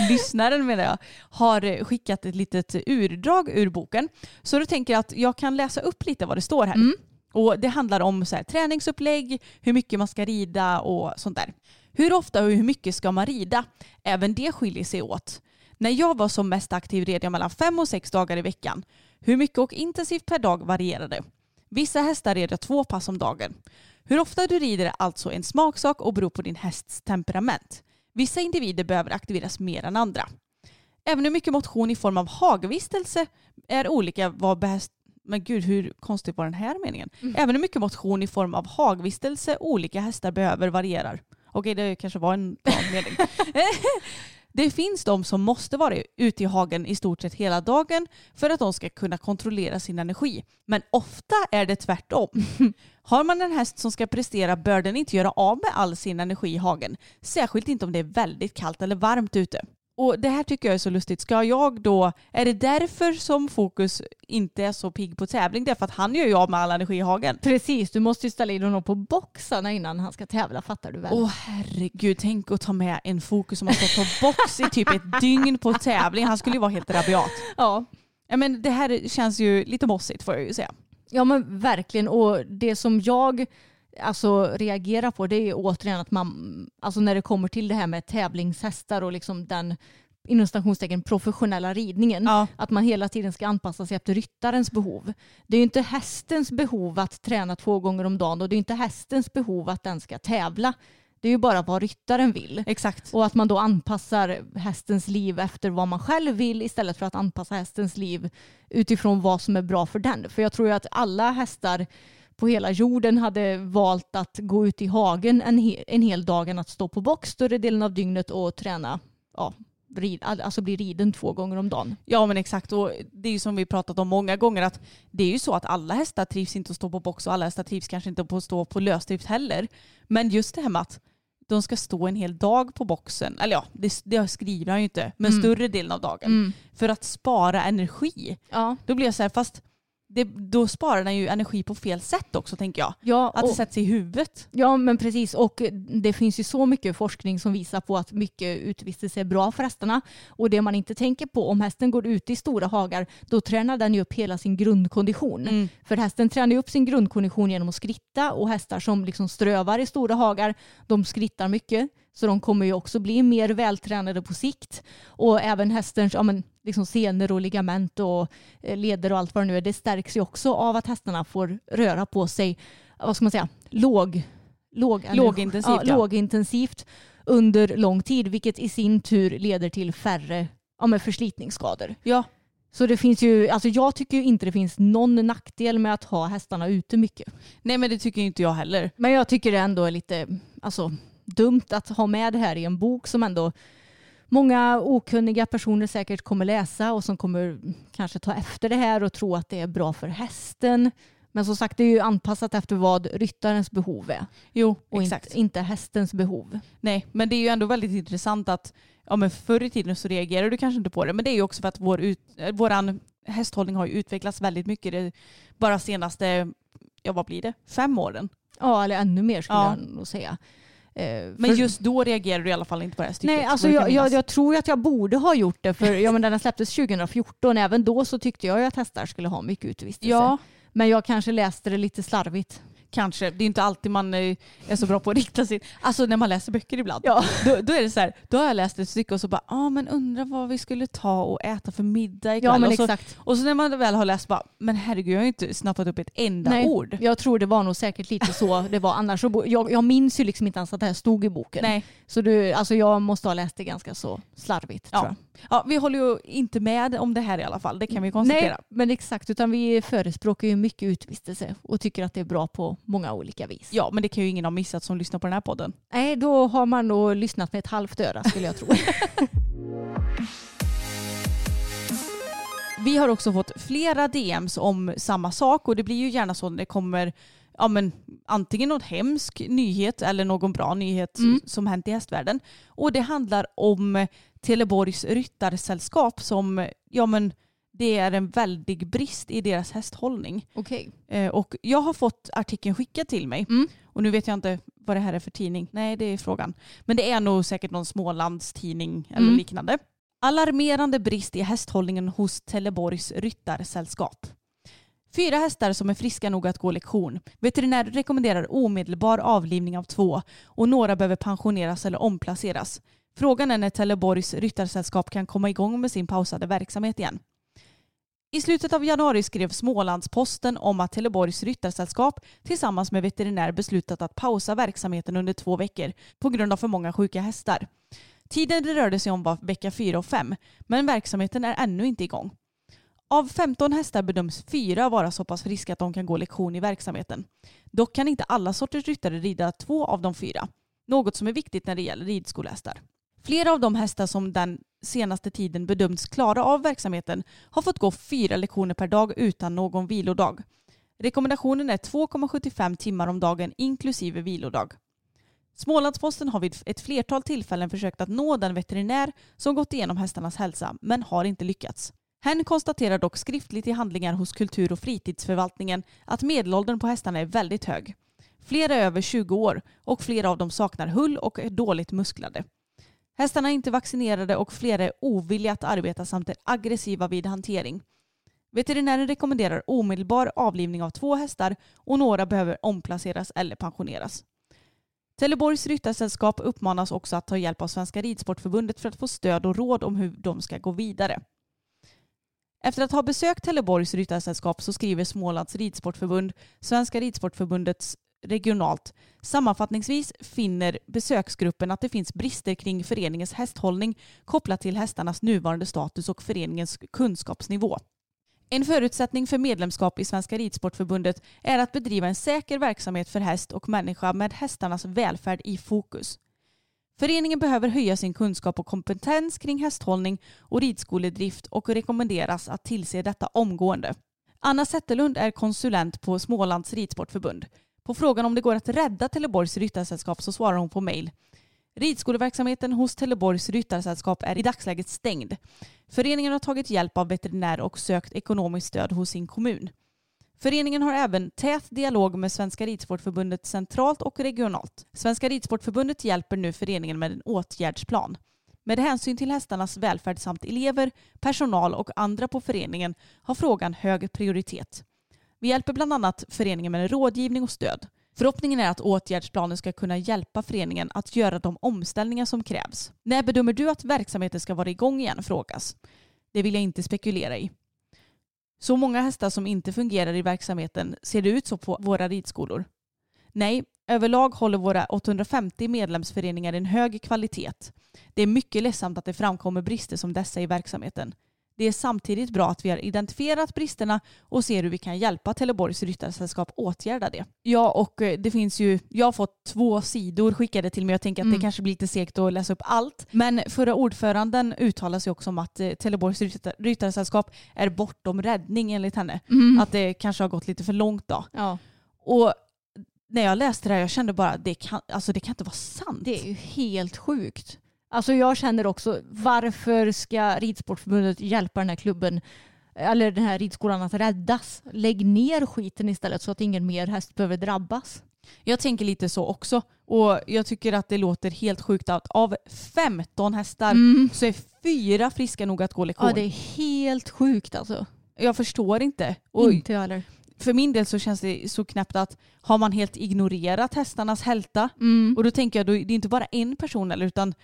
[LAUGHS] Lyssnaren menar jag, har skickat ett litet urdrag ur boken. Så då tänker jag att jag kan läsa upp lite vad det står här.
Mm.
Och det handlar om så här, träningsupplägg, hur mycket man ska rida och sånt där. Hur ofta och hur mycket ska man rida? Även det skiljer sig åt. När jag var som mest aktiv red jag mellan fem och sex dagar i veckan. Hur mycket och intensivt per dag varierade. Vissa hästar red jag två pass om dagen. Hur ofta du rider är alltså en smaksak och beror på din hästs temperament. Vissa individer behöver aktiveras mer än andra. Även hur mycket motion i form av hagvistelse är olika vad behäst... Men gud, hur konstigt var den här meningen? Även hur mycket motion i form av hagvistelse olika hästar behöver varierar. Okej, det kanske var en mening. [LAUGHS] [LAUGHS] Det finns de som måste vara ute i hagen i stort sett hela dagen för att de ska kunna kontrollera sin energi. Men ofta är det tvärtom. [LAUGHS] Har man en häst som ska prestera bör den inte göra av med all sin energi i hagen. Särskilt inte om det är väldigt kallt eller varmt ute. Och det här tycker jag är så lustigt. Ska jag då, är det därför som Fokus inte är så pigg på tävling? Det är för att han gör ju av med all energi i hagen.
Precis, du måste ju ställa in honom på boxarna innan han ska tävla, fattar du väl?
Åh herregud, tänk att ta med en Fokus som har stått på box i typ ett dygn på tävling. Han skulle ju vara helt rabiat.
Ja.
Ja, men det här känns ju lite mossigt får jag ju säga.
ja, men verkligen. Och det som jag alltså, reagerar på det är återigen att man, alltså när det kommer till det här med tävlingshästar och liksom den inom stationstecken professionella ridningen.
Ja.
Att man hela tiden ska anpassa sig efter ryttarens behov. Det är ju inte hästens behov att träna två gånger om dagen och det är inte hästens behov att den ska tävla. Det är ju bara vad ryttaren vill.
Exakt.
Och att man då anpassar hästens liv efter vad man själv vill istället för att anpassa hästens liv utifrån vad som är bra för den. För jag tror ju att alla hästar på hela jorden hade valt att gå ut i hagen en, he- en hel dag än att stå på box större delen av dygnet och träna, ja, rid, alltså bli riden två gånger om dagen.
Ja men exakt och det är ju som vi pratat om många gånger att det är ju så att alla hästar trivs inte att stå på box och alla hästar trivs kanske inte på att stå på lösdrift heller. Men just det här med att de ska stå en hel dag på boxen. Eller ja, det, det skriver han ju inte, men
Mm.
större delen av dagen.
Mm.
För att spara energi.
Ja.
Då blir jag så här, fast det, då sparar den ju energi på fel sätt också tänker jag.
Ja,
Att det sätts i huvudet.
Ja men precis och det finns ju så mycket forskning som visar på att mycket utevistelse är bra för hästarna. Och det man inte tänker på, om hästen går ut i stora hagar då tränar den ju upp hela sin grundkondition.
Mm.
För hästen tränar ju upp sin grundkondition genom att skritta och hästar som liksom strövar i stora hagar de skrittar mycket. Så de kommer ju också bli mer vältränade på sikt. Och även hästens ja, men, liksom senor och ligament och eh, leder och allt vad det nu är, det stärks ju också av att hästarna får röra på sig, vad ska man säga, låg, låg
Lågintensivt,
ja,
ja.
lågintensivt under lång tid, vilket i sin tur leder till färre ja, men förslitningsskador.
Ja,
Så det finns ju, alltså jag tycker ju inte det finns någon nackdel med att ha hästarna ute mycket.
nej men det tycker inte jag heller.
Men jag tycker det ändå är lite alltså, dumt att ha med det här i en bok som ändå många okunniga personer säkert kommer läsa och som kommer kanske ta efter det här och tro att det är bra för hästen. Men som sagt, det är ju anpassat efter vad ryttarens behov är
Jo,
och
exakt.
inte, inte hästens behov.
Nej, men det är ju ändå väldigt intressant att ja, men förr i tiden så reagerar du kanske inte på det. Men det är ju också för att vår ut, eh, våran hästhållning har ju utvecklats väldigt mycket det, bara senaste, ja vad blir det, fem åren.
Ja, eller ännu mer skulle
Ja.
jag nog säga. Eh,
Men just då reagerar du i alla fall inte på det här stycket.
Nej, alltså jag, jag, jag tror att jag borde ha gjort det för ja, men den släpptes 2014. Även då så tyckte jag att hästar skulle ha mycket utevistelse.
Ja,
Men jag kanske läste det lite slarvigt.
Kanske. Det är inte alltid man eh, är så bra på att rikta sig. Alltså när man läser böcker ibland.
Ja.
Då, då är det så här, då har jag läst ett stycke och så bara, ja ah, men undrar vad vi skulle ta och äta för middag ikväll.
Ja men
och, så,
exakt.
och så när man väl har läst bara, men herregud jag har ju inte snappat upp ett enda
Nej,
ord.
Jag tror det var nog säkert lite så det var. Annars så jag, jag minns ju liksom inte ens att det här stod i boken.
Nej.
Så du, alltså jag måste ha läst det ganska så slarvigt
Ja.
tror jag.
Ja, vi håller ju inte med om det här i alla fall, det kan vi konstatera.
Nej, men exakt. Utan vi förespråkar ju mycket utvistelse och tycker att det är bra på många olika vis.
Ja, men det kan ju ingen ha missat som lyssnar på den här podden.
Nej, då har man nog lyssnat med ett halvt öra skulle jag tro. [LAUGHS]
Vi har också fått flera DMs om samma sak och det blir ju gärna så när det kommer ja, men, antingen någon hemsk nyhet eller någon bra nyhet
Mm.
som hänt i hästvärlden. Och det handlar om Teleborgs ryttarsällskap som, ja men det är en väldig brist i deras hästhållning.
Okej.
Eh, och jag har fått artikeln skickad till mig.
Mm.
Och nu vet jag inte vad det här är för tidning. Nej, det är frågan. Men det är nog säkert någon Smålandstidning eller
Mm.
liknande. Alarmerande brist i hästhållningen hos Teleborgs ryttarsällskap. Fyra hästar som är friska nog att gå lektion. Veterinär rekommenderar omedelbar avlivning av två och några behöver pensioneras eller omplaceras. Frågan är när Teleborgs ryttarsällskap kan komma igång med sin pausade verksamhet igen. I slutet av januari skrev Smålandsposten om att Teleborgs ryttarsällskap tillsammans med veterinär beslutat att pausa verksamheten under två veckor på grund av för många sjuka hästar. Tiden det rörde sig om var vecka 4 och 5, men verksamheten är ännu inte igång. Av 15 hästar bedöms fyra vara så pass friska att de kan gå lektion i verksamheten. Dock kan inte alla sorters ryttare rida två av de fyra, något som är viktigt när det gäller ridskolehästar. Flera av de hästar som den senaste tiden bedömts klara av verksamheten har fått gå fyra lektioner per dag utan någon vilodag. Rekommendationen är 2,75 timmar om dagen inklusive vilodag. Smålandsposten har vid ett flertal tillfällen försökt att nå den veterinär som gått igenom hästarnas hälsa men har inte lyckats. Hen konstaterar dock skriftligt i handlingar hos kultur och fritidsförvaltningen att medelåldern på hästarna är väldigt hög. Flera är över 20 år och flera av dem saknar hull och är dåligt musklade. Hästarna är inte vaccinerade och flera är ovilliga att arbeta samt är aggressiva vid hantering. Veterinären rekommenderar omedelbar avlivning av två hästar och några behöver omplaceras eller pensioneras. Teleborgs ryttarsällskap uppmanas också att ta hjälp av Svenska Ridsportförbundet för att få stöd och råd om hur de ska gå vidare. Efter att ha besökt Teleborgs ryttarsällskap så skriver Smålands ridsportförbund, Svenska Ridsportförbundets regionalt. Sammanfattningsvis finner besöksgruppen att det finns brister kring föreningens hästhållning kopplat till hästarnas nuvarande status och föreningens kunskapsnivå. En förutsättning för medlemskap i Svenska Ridsportförbundet är att bedriva en säker verksamhet för häst och människa med hästarnas välfärd i fokus. Föreningen behöver höja sin kunskap och kompetens kring hästhållning och ridskoledrift och rekommenderas att tillse detta omgående. Anna Zetterlund är konsulent på Smålands Ridsportförbund. På frågan om det går att rädda Teleborgs ryttarsällskap så svarar hon på mejl. Ridskoleverksamheten hos Teleborgs ryttarsällskap är i dagsläget stängd. Föreningen har tagit hjälp av veterinär och sökt ekonomiskt stöd hos sin kommun. Föreningen har även tät dialog med Svenska Ridsportförbundet centralt och regionalt. Svenska Ridsportförbundet hjälper nu föreningen med en åtgärdsplan. Med hänsyn till hästarnas välfärd samt elever, personal och andra på föreningen har frågan hög prioritet. Vi hjälper bland annat föreningen med rådgivning och stöd. Förhoppningen är att åtgärdsplanen ska kunna hjälpa föreningen att göra de omställningar som krävs. När bedömer du att verksamheten ska vara igång igen frågas. Det vill jag inte spekulera i. Så många hästar som inte fungerar i verksamheten ser det ut så på våra ridskolor? Nej, överlag håller våra 850 medlemsföreningar en hög kvalitet. Det är mycket ledsamt att det framkommer brister som dessa i verksamheten. Det är samtidigt bra att vi har identifierat bristerna och ser hur vi kan hjälpa Trelleborgs ryttarsällskap åtgärda det. Ja, och eh, det finns ju, jag har fått två sidor skickade till mig. Jag tänker att
Mm.
det kanske blir lite segt att läsa upp allt. Men förra ordföranden uttalar sig också om att eh, Trelleborgs ryttar- ryttarsällskap är bortom räddning enligt henne.
Mm.
Att det kanske har gått lite för långt då.
Ja,
Och när jag läste det här jag kände bara det kan, alltså det kan inte vara sant.
det är ju helt sjukt. Alltså jag känner också, varför ska Ridsportförbundet hjälpa den här klubben eller den här ridskolan att räddas? Lägg ner skiten istället så att ingen mer häst behöver drabbas.
Jag tänker lite så också. Och jag tycker att det låter helt sjukt att av 15 hästar så är fyra friska nog att gå lektion.
Mm. Ja, det är helt sjukt alltså.
Jag förstår inte. Och
Inte jag heller.
för min del så känns det så knäppt att har man helt ignorerat hästarnas hälta
Mm.
och då tänker jag då, det är inte bara en person eller utan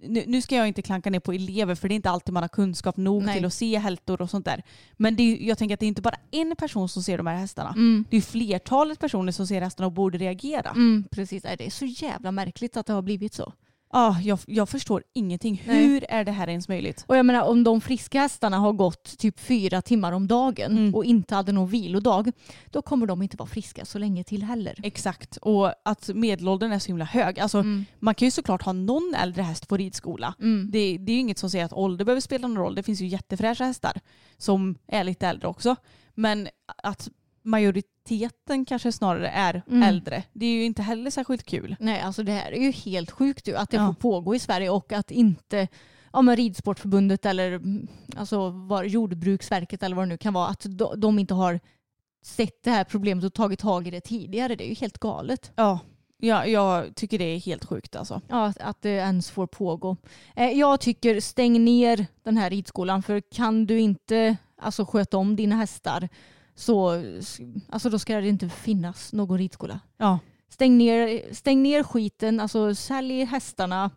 nu, nu ska jag inte klanka ner på elever för det är inte alltid man har kunskap nog
Nej.
till att se hältor och sånt där. Men är, jag tänker att det är inte bara en person som ser de här hästarna.
Mm.
Det är flertalet personer som ser hästarna och borde reagera.
Mm, precis, det är så jävla märkligt att det har blivit så.
Ah, jag, jag förstår ingenting.
Nej.
Hur är det här ens möjligt?
Och jag menar om de friska hästarna har gått typ fyra timmar om dagen
Mm.
och inte hade någon vilodag, då kommer de inte vara friska så länge till heller.
Exakt. Och att medelåldern är så himla hög. Alltså,
Mm.
Man kan ju såklart ha någon äldre häst på ridskola.
Mm.
Det, det är ju inget som säger att ålder behöver spela någon roll. Det finns ju jättefräscha hästar som är lite äldre också. Men att majoriteten kanske snarare är
Mm.
äldre. Det är ju inte heller särskilt kul.
Nej, alltså det här är ju helt sjukt ju, att det
Ja.
får pågå i Sverige och att inte ja, men Ridsportförbundet eller alltså, var, Jordbruksverket eller vad det nu kan vara, att de, de inte har sett det här problemet och tagit tag i det tidigare. Det är ju helt galet.
Ja, ja jag tycker det är helt sjukt alltså.
Ja, att- att det ens får pågå. Eh, jag tycker stäng ner den här ridskolan för kan du inte alltså, sköta om dina hästar så alltså, då ska det inte finnas någon ridskola.
Ja.
Stäng ner, stäng ner skiten, alltså sälj hästarna,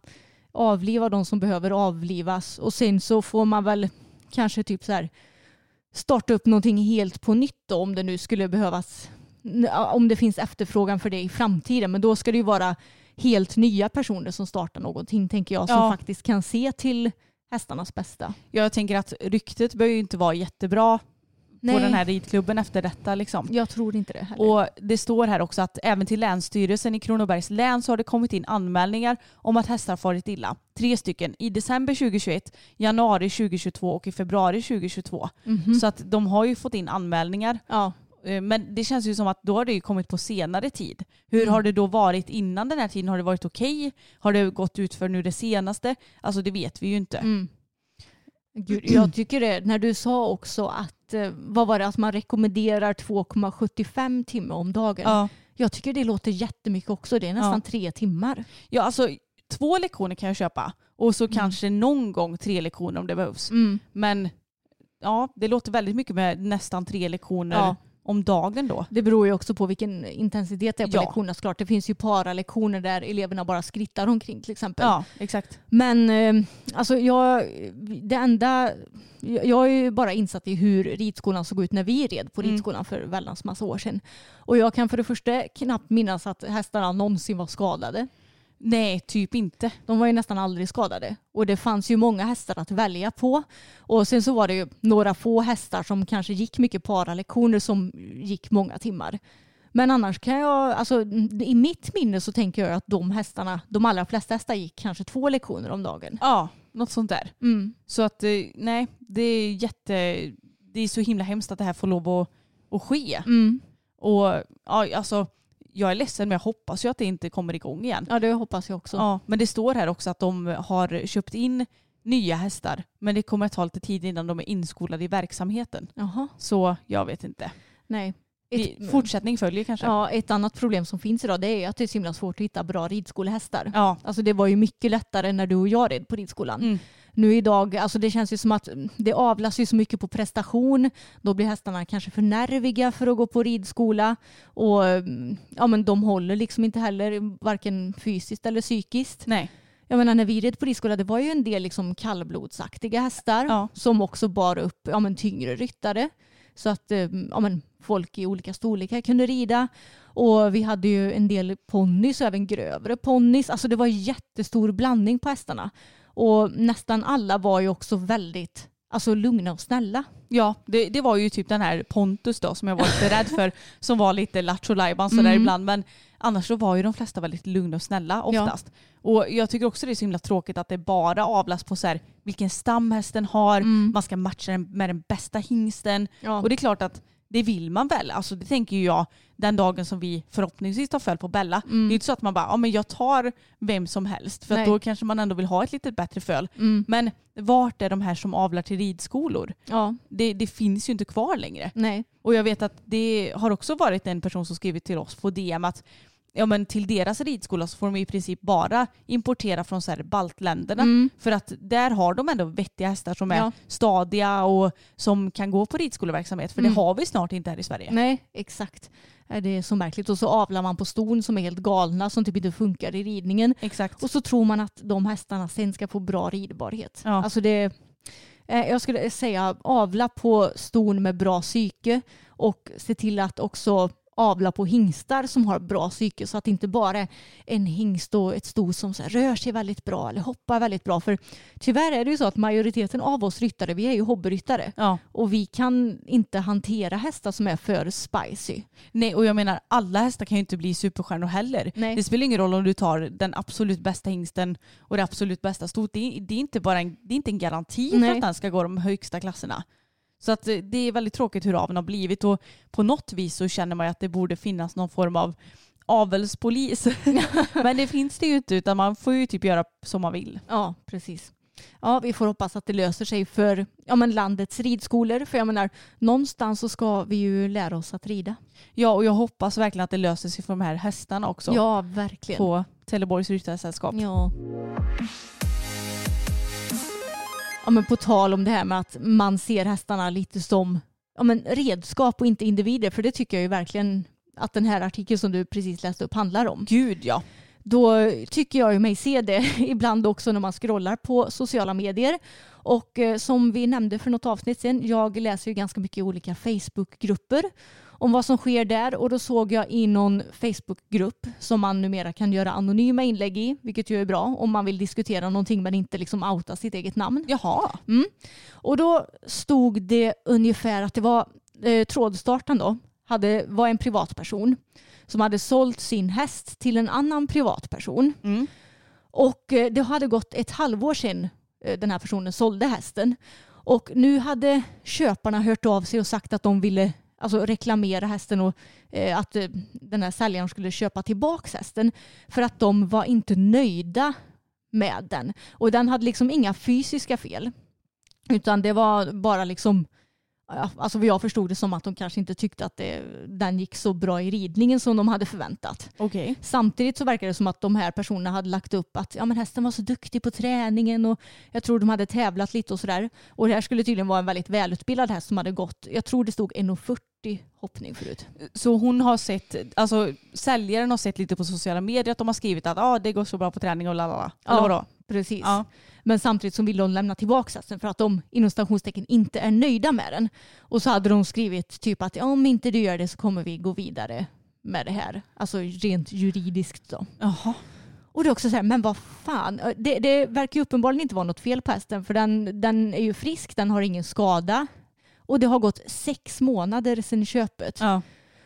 avliva de som behöver avlivas och sen så får man väl kanske typ så här starta upp någonting helt på nytt då, om det nu skulle behövas, om det finns efterfrågan för det i framtiden. Men då ska det ju vara helt nya personer som startar någonting tänker jag som
Ja.
faktiskt kan se till hästarnas bästa.
Jag tänker att ryktet behöver ju inte vara jättebra på den här ridklubben efter detta. Liksom.
Jag tror inte det heller.
Och det står här också att även till Länsstyrelsen i Kronobergs län så har det kommit in anmälningar om att hästar farit illa. Tre stycken i december 2021, januari 2022 och i februari 2022.
Mhm.
Så att de har ju fått in anmälningar.
ja.
Eh, Men det känns ju som att då har det ju kommit på senare tid. Hur
Mm.
har det då varit innan den här tiden? Har det varit okej? Har det gått ut för nu det senaste? Alltså det vet vi ju inte.
Mm. Gud, jag tycker det, när du sa också att, eh, vad var det, att man rekommenderar 2,75 timmar om dagen.
Ja.
Jag tycker det låter jättemycket också. Det är nästan
Ja.
tre timmar.
ja, alltså två lektioner kan jag köpa. Och så
Mm.
kanske någon gång tre lektioner om det behövs.
Mm.
Men ja, det låter väldigt mycket med nästan tre lektioner
Ja.
Om dagen då.
Det beror ju också på vilken intensitet det är på
Ja.
lektionerna såklart. Det finns ju paralektioner där eleverna bara skrittar omkring till exempel.
Ja, exakt.
Men eh, alltså jag, det enda, jag jag är ju bara insatt i hur ridskolan såg ut när vi red på
Mm.
ridskolan för väldans massa år sedan. Och jag kan för det första knappt minnas att hästarna någonsin var skadade.
Nej, typ inte.
De var ju nästan aldrig skadade. Och det fanns ju många hästar att välja på. Och sen så var det ju några få hästar som kanske gick mycket paralektioner som gick många timmar. Men annars kan jag, alltså i mitt minne så tänker jag att de hästarna, de allra flesta hästar gick kanske två lektioner om dagen.
Ja, något sånt där.
Mm.
Så att eh, nej, det är jätte, det är så himla hemskt att det här får lov att, att ske.
Mm.
Och ja, alltså, jag är ledsen men jag hoppas ju att det inte kommer igång igen.
Ja det hoppas jag också.
Ja, men det står här också att de har köpt in nya hästar men det kommer att ta lite tid innan de är inskolade i verksamheten.
Jaha.
Så jag vet inte.
Nej. Ett,
Fortsättning följer kanske.
ja, ett annat problem som finns idag det är att det är så himla svårt att hitta bra ridskolehästar.
Ja.
Alltså det var ju mycket lättare när du och jag red på ridskolan.
Mm.
Nu idag, alltså det känns ju som att det avlas ju så mycket på prestation. Då blir hästarna kanske för nerviga för att gå på ridskola. Och ja, men de håller liksom inte heller varken fysiskt eller psykiskt.
Nej.
Jag menar när vi red på ridskola det var ju en del liksom kallblodsaktiga hästar
Ja.
som också bar upp ja, men tyngre ryttare. Så att eh, ja, men folk i olika storlekar kunde rida. Och vi hade ju en del ponnys och även grövre ponnys. Alltså det var jättestor blandning på hästarna. Och nästan alla var ju också väldigt alltså, lugna och snälla.
Ja, det, det var ju typ den här Pontus då som jag var lite rädd för. [LAUGHS] Som var lite lattjo lajban sådär
Mm.
ibland. Men annars så var ju de flesta väldigt lugna och snälla oftast. Och jag tycker också det är så himla tråkigt att det bara avlas på så här, vilken stam hästen har. Man ska matcha den med den bästa hingsten.
Ja.
Och det är klart att det vill man väl. Alltså det tänker ju jag den dagen som vi förhoppningsvis tar föl på Bella. Det är inte så att man bara, ja men jag tar vem som helst. För då kanske man ändå vill ha ett lite bättre föl.
Mm.
Men vart är de här som avlar till ridskolor?
Ja,
Det, det finns ju inte kvar längre.
nej.
Och jag vet att det har också varit en person som skrivit till oss på DM att ja, men till deras ridskola så får de i princip bara importera från så här baltländerna.
Mm.
För att där har de ändå vettiga hästar som är
Ja.
stadiga och som kan gå på ridskoleverksamhet. För
Mm.
det har vi snart inte här i Sverige.
Nej, exakt. Äh, Det är så märkligt. Och så avlar man på ston som är helt galna som typ inte funkar i ridningen.
Exakt.
Och så tror man att de hästarna sen ska få bra ridbarhet.
Ja.
Alltså det, eh, jag skulle säga avla på ston med bra psyke och se till att också avla på hingstar som har bra psyke så att det inte bara är en hingst och ett sto som rör sig väldigt bra eller hoppar väldigt bra. För tyvärr är det ju så att majoriteten av oss ryttare, vi är ju hobbyryttare
Ja.
och vi kan inte hantera hästar som är för spicy.
Nej, och jag menar alla hästar kan ju inte bli superstjärnor heller.
Nej.
Det spelar ingen roll om du tar den absolut bästa hingsten och det absolut bästa stot. Det, är- det, är inte bara en, det är inte en garanti för
Nej.
att den ska gå de högsta klasserna. Så att eh, det är väldigt tråkigt hur aveln har blivit och på något vis så känner man ju att det borde finnas någon form av avelspolis. [LAUGHS] Men det finns det ju inte utan man får ju typ göra som man vill.
Ja, precis. Ja, vi får hoppas att det löser sig för ja, men landets ridskolor. För jag menar, någonstans så ska vi ju lära oss att rida.
Ja och jag hoppas verkligen att det löser sig för de här hästarna också.
Ja, verkligen.
På Trelleborgs ryttarsällskap.
Ja. Ja, men på tal om det här med att man ser hästarna lite som ja, men redskap och inte individer. För det tycker jag ju verkligen att den här artikeln som du precis läste upp handlar om.
Gud ja.
då tycker jag ju mig se det [LAUGHS] ibland också när man scrollar på sociala medier. Och eh, som vi nämnde för något avsnitt sen, jag läser ju ganska mycket olika Facebookgrupper om vad som sker där och då såg jag i någon Facebookgrupp som man numera kan göra anonyma inlägg i, vilket ju är bra om man vill diskutera någonting men inte liksom outa sitt eget namn.
Jaha.
Mm. Och då stod det ungefär att det var eh, trådstarten då, hade, var en privatperson som hade sålt sin häst till en annan privatperson.
Mm.
Och eh, det hade gått ett halvår sedan eh, den här personen sålde hästen. Och nu hade köparna hört av sig och sagt att de ville alltså, reklamera hästen och eh, att eh, den här säljaren skulle köpa tillbaka hästen. För att de var inte nöjda med den. Och den hade liksom inga fysiska fel. Utan det var bara liksom Alltså jag förstod det som att de kanske inte tyckte att det, den gick så bra i ridningen som de hade förväntat.
Okej.
Samtidigt så verkar det som att de här personerna hade lagt upp att ja, men hästen var så duktig på träningen och jag tror de hade tävlat lite och sådär. Och det här skulle tydligen vara en väldigt välutbildad häst som hade gått, jag tror det stod 1,40 hoppning förut.
Så hon har sett, alltså säljaren har sett lite på sociala medier att de har skrivit att ah, det går så bra på träning och lalala. Eller vadå?
Precis.
Ja.
Men samtidigt så ville de lämna tillbaka hästen för att de inom stationstecken inte är nöjda med den. Och så hade de skrivit typ att om inte du gör det så kommer vi gå vidare med det här. Alltså rent juridiskt då.
Jaha.
Och det är också så här, men vad fan. Det, det verkar ju uppenbarligen inte vara något fel på hästen för den, den är ju frisk, den har ingen skada. Och det har gått sex månader sedan köpet.
Ja.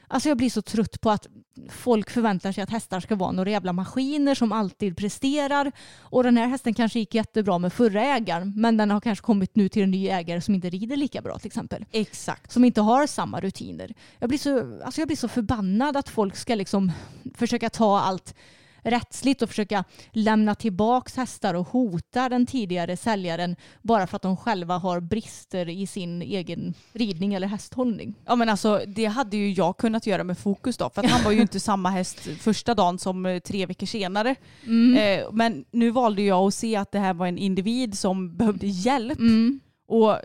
Alltså jag blir så trött på att folk förväntar sig att hästar ska vara några jävla maskiner som alltid presterar. Och den här hästen kanske gick jättebra med förra ägaren men den har kanske kommit nu till en ny ägare som inte rider lika bra till exempel.
Exakt.
Som inte har samma rutiner. Jag blir så, alltså jag blir så förbannad att folk ska liksom försöka ta allt rättsligt och försöka lämna tillbaks hästar och hota den tidigare säljaren bara för att de själva har brister i sin egen ridning eller hästhållning.
Ja men alltså det hade ju jag kunnat göra med Fokus då för att han var ju [LAUGHS] inte samma häst första dagen som eh, tre veckor senare. Eh, men nu valde jag att se att det här var en individ som behövde hjälp. Och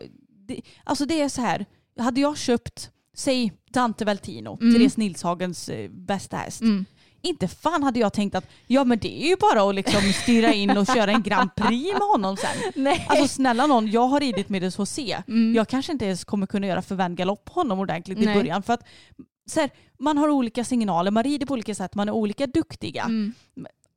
det, alltså det är så här, hade jag köpt, säg Dante Veltino, Therese Nilshagens eh, bästa häst. Inte fan hade jag tänkt att ja men det är ju bara att liksom styra in och köra en Grand Prix med honom sen. [LAUGHS]
Nej.
Alltså snälla någon, jag har ridit med det HC. Jag kanske inte ens kommer kunna göra förvänd galopp honom ordentligt i
Nej.
början. För att så här, man har olika signaler, man rider på olika sätt, man är olika duktiga.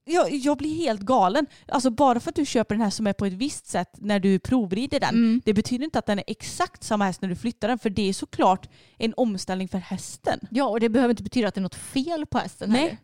Jag, jag blir helt galen. Alltså bara för att du köper den här som är på ett visst sätt när du provrider den, det betyder inte att den är exakt samma häst när du flyttar den. För det är såklart en omställning för hästen.
Ja, och det behöver inte betyda att det är något fel på hästen
Nej.
heller.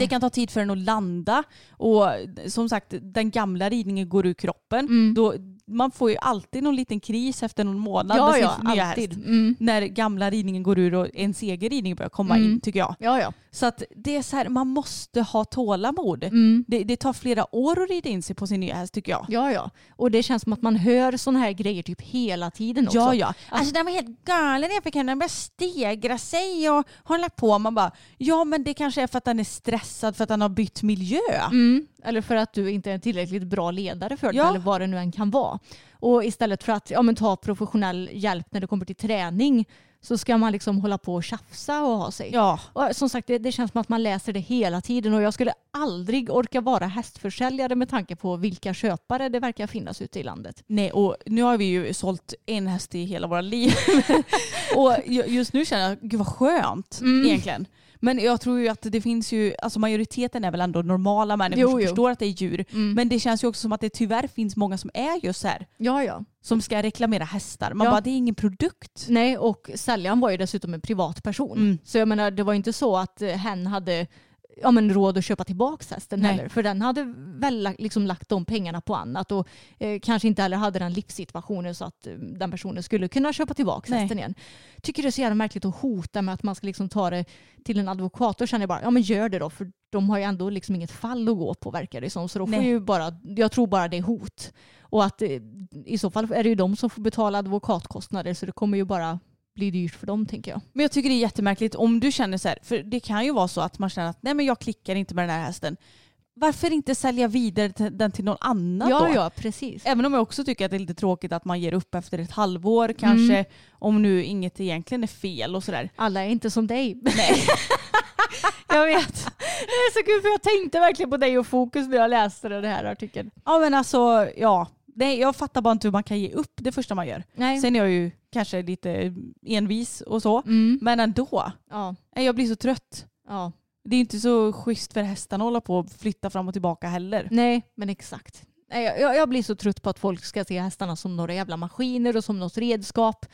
Det kan ta tid för den att landa och som sagt den gamla ridningen går ur kroppen. Då, man får ju alltid någon liten kris efter någon månad
Ja,
med sin nya
alltid.
häst.
Mm.
När gamla ridningen går ur och en segerridning börjar komma in tycker jag.
Ja, ja.
Så att det är så här, man måste ha tålamod. Det, det tar flera år att rida in sig på sin nya häst tycker jag.
Ja, ja. Och det känns som att man hör sådana här grejer typ hela tiden också.
Ja, ja. Alltså den var helt galen jag fick henne. Den började stegra sig och hålla på. Man bara, ja men det kanske är för att den är stressad för att den har bytt miljö.
Mm. Eller för att du inte är en tillräckligt bra ledare för
Ja.
eller vad det nu än kan vara. Och istället för att ja, men, ta professionell hjälp när det kommer till träning så ska man liksom hålla på och tjafsa och ha sig.
Ja.
Och som sagt, det, det känns som att man läser det hela tiden och jag skulle aldrig orka vara hästförsäljare med tanke på vilka köpare det verkar finnas ute i landet.
Nej, och nu har vi ju sålt en häst i hela våra liv. [LAUGHS] och ju- just nu känner jag, gud vad skönt
Mm.
egentligen. Men jag tror ju att det finns ju, alltså majoriteten är väl ändå normala människor
Jo,
som
jo.
förstår att det är djur.
Mm.
Men det känns ju också som att det tyvärr finns många som är just så här,
Ja, ja.
som ska reklamera hästar. Man
Ja.
bara, det är ingen produkt.
Nej, och säljaren var ju dessutom en privatperson.
Mm.
Så jag menar, det var ju inte så att hen hade ja, men råd att köpa tillbaka hästen
Nej.
heller. För den hade väl liksom lagt de pengarna på annat och eh, kanske inte heller hade den livssituationen så att eh, den personen skulle kunna köpa tillbaka
Nej.
hästen igen. Tycker det är så jävla märkligt att hota med att man ska liksom ta det till en advokat. Då känner jag bara, ja men gör det då. För de har ju ändå liksom inget fall att gå på verkar det som. Så då får
Nej.
ju bara, jag tror bara det är hot. Och att eh, i så fall är det ju de som får betala advokatkostnader så det kommer ju bara bli dyrt för dem tänker jag.
Men jag tycker det är jättemärkligt om du känner så här, för det kan ju vara så att man känner att nej men jag klickar inte med den här hästen. Varför inte sälja vidare den till någon annan
Ja,
då?
ja, precis.
Även om jag också tycker att det är lite tråkigt att man ger upp efter ett halvår kanske.
Mm.
Om nu inget egentligen är fel och sådär.
Alla är inte som dig.
Nej. [LAUGHS]
jag vet. Det är så kul för jag tänkte verkligen på dig och fokus när jag läste den här artikeln.
Ja men alltså ja. Nej, jag fattar bara inte hur man kan ge upp det första man gör.
Nej.
Sen är jag ju kanske lite envis och så.
Mm.
Men ändå.
Ja,
Nej, Jag blir så trött.
ja.
Det är inte så schysst för hästarna att hålla på och flytta fram och tillbaka heller.
Nej, men exakt. Jag blir så trött på att folk ska se hästarna som några jävla maskiner och som något redskap.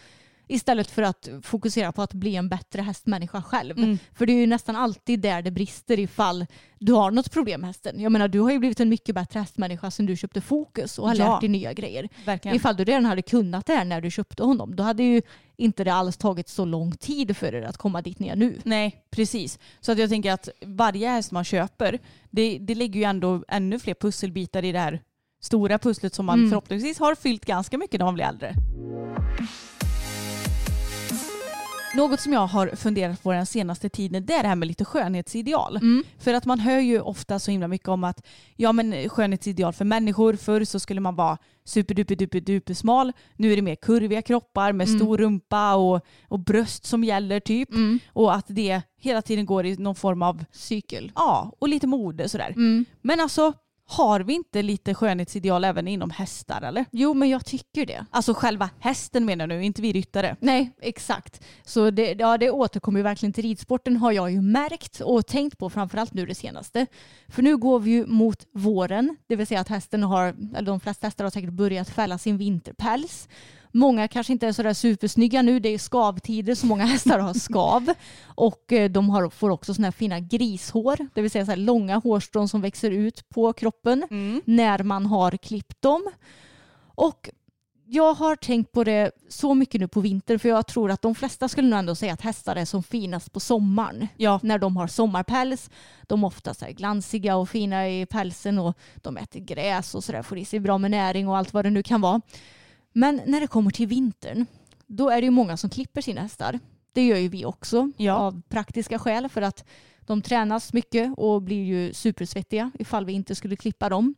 Istället för att fokusera på att bli en bättre hästmänniska själv.
Mm.
För det är ju nästan alltid där det brister ifall du har något problem med hästen. Jag menar du har ju blivit en mycket bättre hästmänniska sedan du köpte Fokus och har
Ja.
lärt dig nya grejer.
Verkligen.
Ifall du redan hade kunnat det här när du köpte honom då hade ju inte det alls tagit så lång tid för er att komma dit ni är nu.
Nej, precis. Så att jag tänker att varje häst man köper, det, det lägger ju ändå ännu fler pusselbitar i det här stora pusslet som man
Mm.
förhoppningsvis har fyllt ganska mycket när man blir äldre. Något som jag har funderat på den senaste tiden det är det här med lite skönhetsideal. För att man hör ju ofta så himla mycket om att ja men skönhetsideal för människor, förr så skulle man vara superduper duper duper smal. Nu är det mer kurviga kroppar med stor rumpa och, och bröst som gäller typ. Och att det hela tiden går i någon form av
Cykel.
Ja, och lite mode sådär.
Mm.
Men alltså, har vi inte lite skönhetsideal även inom hästar eller?
Jo men jag tycker det.
Alltså själva hästen menar nu, inte vi ryttare.
Nej, exakt. Så det, ja, det återkommer ju verkligen till ridsporten har jag ju märkt och tänkt på framförallt nu det senaste. För nu går vi ju mot våren, det vill säga att hästen har, eller de flesta hästar har säkert börjat fälla sin vinterpäls. Många kanske inte är sådär supersnygga nu. Det är skavtider så många [LAUGHS] hästar har skav. Och eh, de har, får också sådana här fina grishår. Det vill säga så långa hårstrån som växer ut på kroppen när man har klippt dem. Och jag har tänkt på det så mycket nu på vinter för jag tror att de flesta skulle nog ändå säga att hästar är som finast på sommaren.
Ja.
När de har sommarpäls. De är ofta så här glansiga och fina i pälsen och de äter gräs och sådär får i sig bra med näring och allt vad det nu kan vara. Men när det kommer till vintern då är det ju många som klipper sina hästar. Det gör ju vi också
Ja.
av praktiska skäl för att de tränas mycket och blir ju supersvettiga ifall vi inte skulle klippa dem.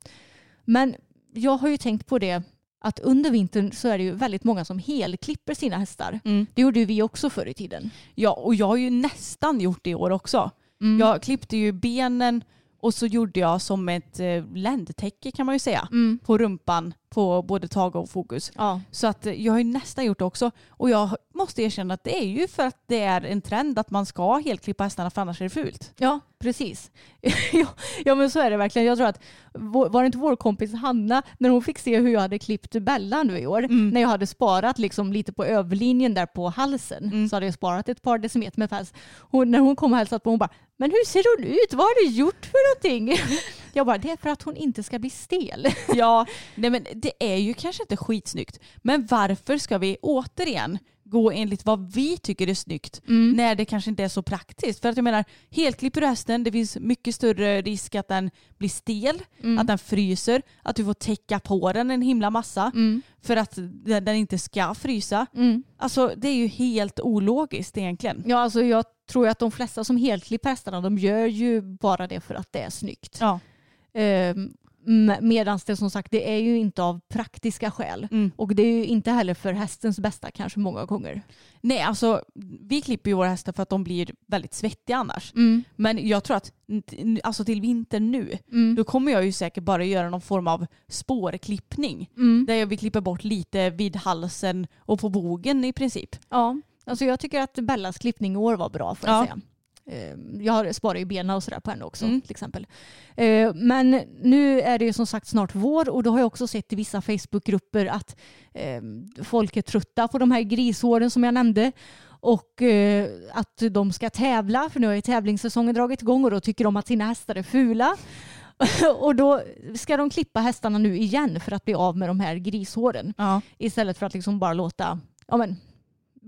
Men jag har ju tänkt på det att under vintern så är det ju väldigt många som helklipper sina hästar.
Mm.
Det gjorde ju vi också förr i tiden.
Ja, och jag har ju nästan gjort det i år också.
Mm.
Jag klippte ju benen och så gjorde jag som ett eh, ländtäcke kan man ju säga
Mm.
på rumpan på både Tage och Fokus.
Ja.
Så att eh, jag har ju nästan gjort det också. Och jag måste erkänna att det är ju för att det är en trend att man ska helklippa hästarna för annars är det fult.
Ja, precis. [LAUGHS] ja, men så är det verkligen. Jag tror att, var det inte vår kompis Hanna, när hon fick se hur jag hade klippt Bella nu i år,
Mm.
när jag hade sparat liksom lite på överlinjen där på halsen,
Mm.
så hade jag sparat ett par decimeter med päls. Hon, när hon kom och hälsade på hon bara, men hur ser hon ut? Vad har du gjort för någonting? [LAUGHS] Jag bara, det är för att hon inte ska bli stel. [LAUGHS]
Ja, nej men det är ju kanske inte skitsnyggt. Men varför ska vi återigen gå enligt vad vi tycker är snyggt när det kanske inte är så praktiskt? För att jag menar, helklipper du hästen, det finns mycket större risk att den blir stel, att den fryser, att du får täcka på den en himla massa för att den, inte ska frysa. Alltså det är ju helt ologiskt egentligen.
Ja, alltså jag tror att de flesta som helklipper hästarna, de gör ju bara det för att det är snyggt.
Ja.
Ehm, Medan det som sagt, det är ju inte av praktiska skäl.
Mm.
Och det är ju inte heller för hästens bästa kanske många gånger.
Nej, alltså vi klipper ju våra hästar för att de blir väldigt svettiga annars. Men jag tror att alltså till vintern nu, då kommer jag ju säkert bara göra någon form av spårklippning. Där jag vill klippa bort lite vid halsen och på bogen i princip.
Ja, alltså jag tycker att Bellas klippning i år var bra får jag
Ja.
säga. Ehm, Jag sparar ju benen och sådär på henne också
Mm.
till exempel. Ehm, Men nu är det ju som sagt snart vår och då har jag också sett i vissa Facebookgrupper att ehm, folk är trötta på de här grishåren som jag nämnde. Och eh, att de ska tävla, för nu har ju tävlingssäsongen dragit igång och då tycker de att sina hästar är fula. [LAUGHS] och då ska de klippa hästarna nu igen för att bli av med de här grishåren.
Ja.
Istället för att liksom bara låta ja, men,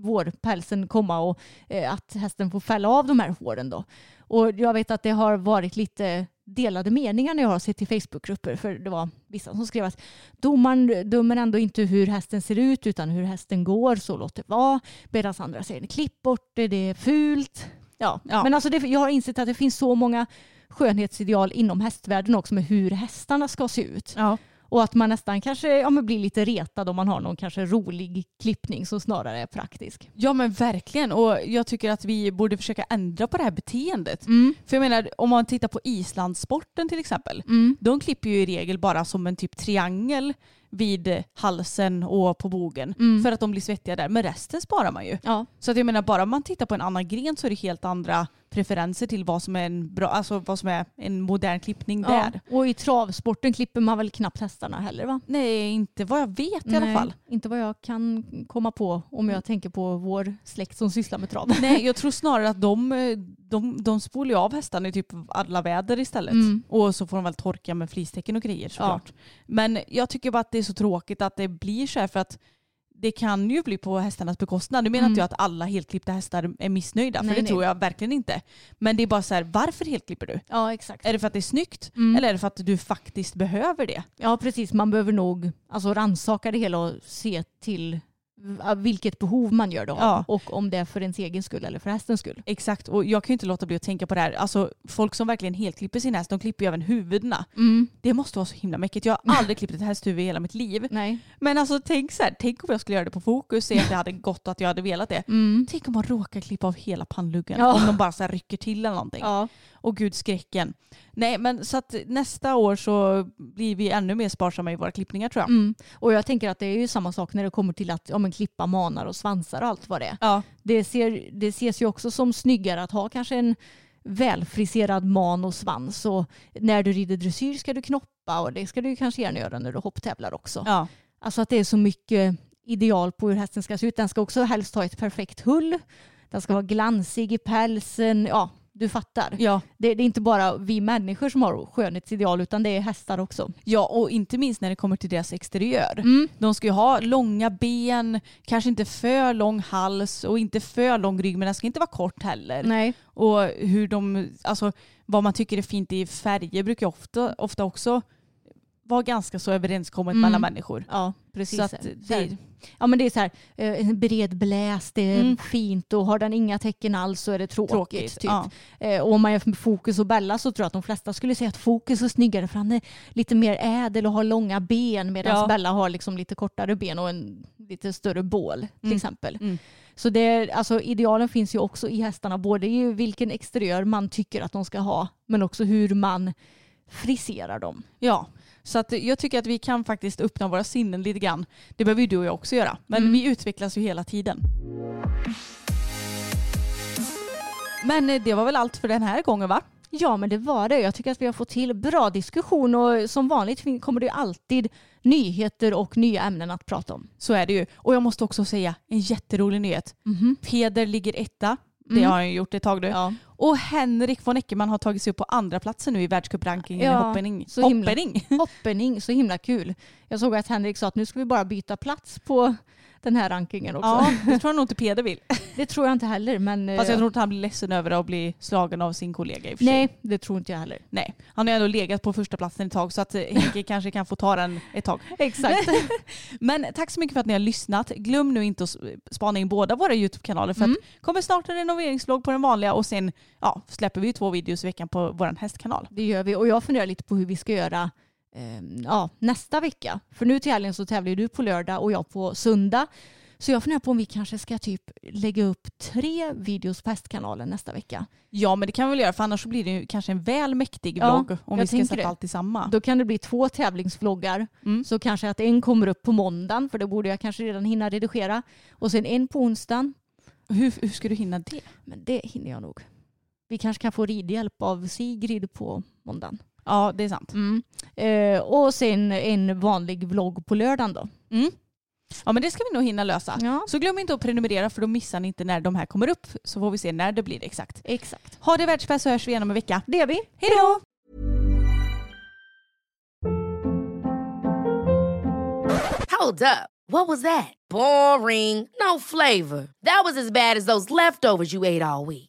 vårpälsen komma och eh, att hästen får fälla av de här håren. Då. Och jag vet att det har varit lite delade meningar när jag har sett i Facebookgrupper. För det var vissa som skrev att domaren dömer ändå inte hur hästen ser ut utan hur hästen går, så låt det vara. Medan andra säger klipp bort det, det är fult. Ja.
Ja.
Men alltså det, jag har insett att det finns så många skönhetsideal inom hästvärlden också med hur hästarna ska se ut.
Ja.
Och att man nästan kanske ja, men blir lite retad om man har någon kanske rolig klippning som snarare är praktisk.
ja men verkligen och jag tycker att vi borde försöka ändra på det här beteendet.
Mm.
För jag menar om man tittar på islandssporten till exempel. De klipper ju i regel bara som en typ triangel vid halsen och på bogen för att de blir svettiga där. Men resten sparar man ju.
Ja.
Så att jag menar bara om man tittar på en annan gren så är det helt andra preferenser till vad som är en, bra, alltså vad som är en modern klippning
Ja.
där.
Och i travsporten klipper man väl knappt hästarna heller va?
Nej, inte vad jag vet i alla fall.
Inte vad jag kan komma på om jag tänker på vår släkt som sysslar med trav.
Nej, jag [LAUGHS] tror snarare att de, eh, de, de spolar av hästarna i typ alla väder istället.
Mm.
Och så får de väl torka med flistecken och grejer såklart. Men jag tycker bara att det är så tråkigt att det blir så här för att det kan ju bli på hästarnas bekostnad. Nu menar
Mm.
inte jag att alla helklippta hästar är missnöjda, för
Nej,
det
nej.
tror jag verkligen inte. Men det är bara så här, varför helklipper du?
Ja exakt.
Är det för att det är snyggt
Mm.
eller är det för att du faktiskt behöver det?
Ja precis, man behöver nog alltså, rannsaka det hela och se till vilket behov man gör av.
Ja.
Och om det är för ens egen skull eller för hästens skull.
Exakt, och jag kan ju inte låta bli att tänka på det här. Alltså folk som verkligen helklipper sin häst, de klipper ju även huvudena. Det måste vara så himla mäckigt. Jag har [LAUGHS] aldrig klippt ett hästhuvud i hela mitt liv.
Nej.
Men alltså tänk så här, tänk om jag skulle göra det på fokus, se att det hade gått och att jag hade velat det. Tänk om man råkar klippa av hela pannluggen.
Ja.
Om de bara så rycker till eller någonting.
Ja.
Och gud skräcken. Nej men så att nästa år så blir vi ännu mer sparsamma i våra klippningar tror jag.
Mm. Och jag tänker att det är ju samma sak när det kommer till att ja, men, klippa manar och svansar och allt vad det är.
Ja.
Det, ser, det ses ju också som snyggare att ha kanske en välfriserad man och svans. Och när du rider dressyr ska du knoppa och det ska du kanske gärna göra när du hopptävlar också.
ja.
Alltså att det är så mycket ideal på hur hästen ska se ut. Den ska också helst ha ett perfekt hull. Den ska vara glansig i pälsen. Ja, du fattar.
Ja.
Det, det är inte bara vi människor som har skönhetsideal utan det är hästar också.
ja, och inte minst när det kommer till deras exteriör.
Mm.
De ska ju ha långa ben, kanske inte för lång hals och inte för lång rygg men den ska inte vara kort heller.
Nej.
Och hur de, alltså vad man tycker är fint i färger brukar ofta, ofta också vara ganska så överenskommet
Mm.
mellan människor.
Ja, precis.
Att det,
Ja men det är så här, eh, en bred bläs, det är
Mm.
fint och har den inga tecken alls så är det tråkigt.
Tråkigt,
typ.
ja.
Eh, Och om man jämför med Fokus och Bella så tror jag att de flesta skulle säga att Fokus är snyggare för han är lite mer ädel och har långa ben medan
Ja.
Bella har liksom lite kortare ben och en lite större bål till
Mm.
exempel.
Mm.
Så det är, alltså, idealen finns ju också i hästarna, både i vilken exteriör man tycker att de ska ha men också hur man friserar dem.
ja. Så att jag tycker att vi kan faktiskt öppna våra sinnen lite grann. Det behöver ju du och jag också göra. Men
Mm.
vi utvecklas ju hela tiden. Men eh, det var väl allt för den här gången va?
Ja, men det var det. Jag tycker att vi har fått till bra diskussion och som vanligt kommer det alltid nyheter och nya ämnen att prata om.
Så är det ju. Och jag måste också säga en jätterolig nyhet. Peder ligger etta. Det
Mm.
har han ju gjort ett tag nu.
Ja.
Och Henrik von Eckermann har tagit sig upp på andra platsen nu i världscuprankingen
Ja,
i hoppening.
så himla-
hoppening. [LAUGHS]
Hoppening, så himla kul. Jag såg att Henrik sa att nu ska vi bara byta plats på den här rankingen också.
Ja, det [LAUGHS] tror jag nog inte Peder vill.
Det tror jag inte heller, men...
Fast jag
eh,
tror inte han blir ledsen över att bli slagen av sin kollega i och för sig.
Nej, det tror inte jag heller.
Nej. Han har ju ändå legat på första platsen ett tag så att eh, [LAUGHS] Henke kanske kan få ta den ett tag.
Exakt. [LAUGHS]
Men tack så mycket för att ni har lyssnat. Glöm nu inte att spana in båda våra YouTube-kanaler för
Mm.
att kommer snart en renoveringslogg på den vanliga och sen ja, släpper vi två videos i veckan på vår hästkanal.
Det gör vi och jag funderar lite på hur vi ska göra ja, nästa vecka. För nu till helgen så tävlar du på lördag och jag på söndag. Så jag funderar på om vi kanske ska typ lägga upp tre videos på hästkanalen nästa vecka.
Ja men det kan vi väl göra för annars blir det ju kanske en väl mäktig
Ja,
vlogg om vi ska sätta
det.
allt i samma.
Då kan det bli två tävlingsvloggar.
Mm.
Så kanske att en kommer upp på måndagen för det borde jag kanske redan hinna redigera. Och sen en på onsdagen.
Hur, hur ska du hinna det?
Men det hinner jag nog. Vi kanske kan få ridhjälp av Sigrid på måndagen.
Ja det är sant.
Mm. Eh, och sen en vanlig vlogg på lördagen då.
Mm. Ja men det ska vi nog hinna lösa.
Ja,
Så glöm inte att prenumerera för då missar ni inte när de här kommer upp. Så får vi se när det blir exakt.
exakt.
Ha det världsbäst så hörs vi igen om en vecka.
Det gör vi.
Hej då!
Hold up. What was that? Boring. No flavor. That was as bad as those leftovers you ate all week.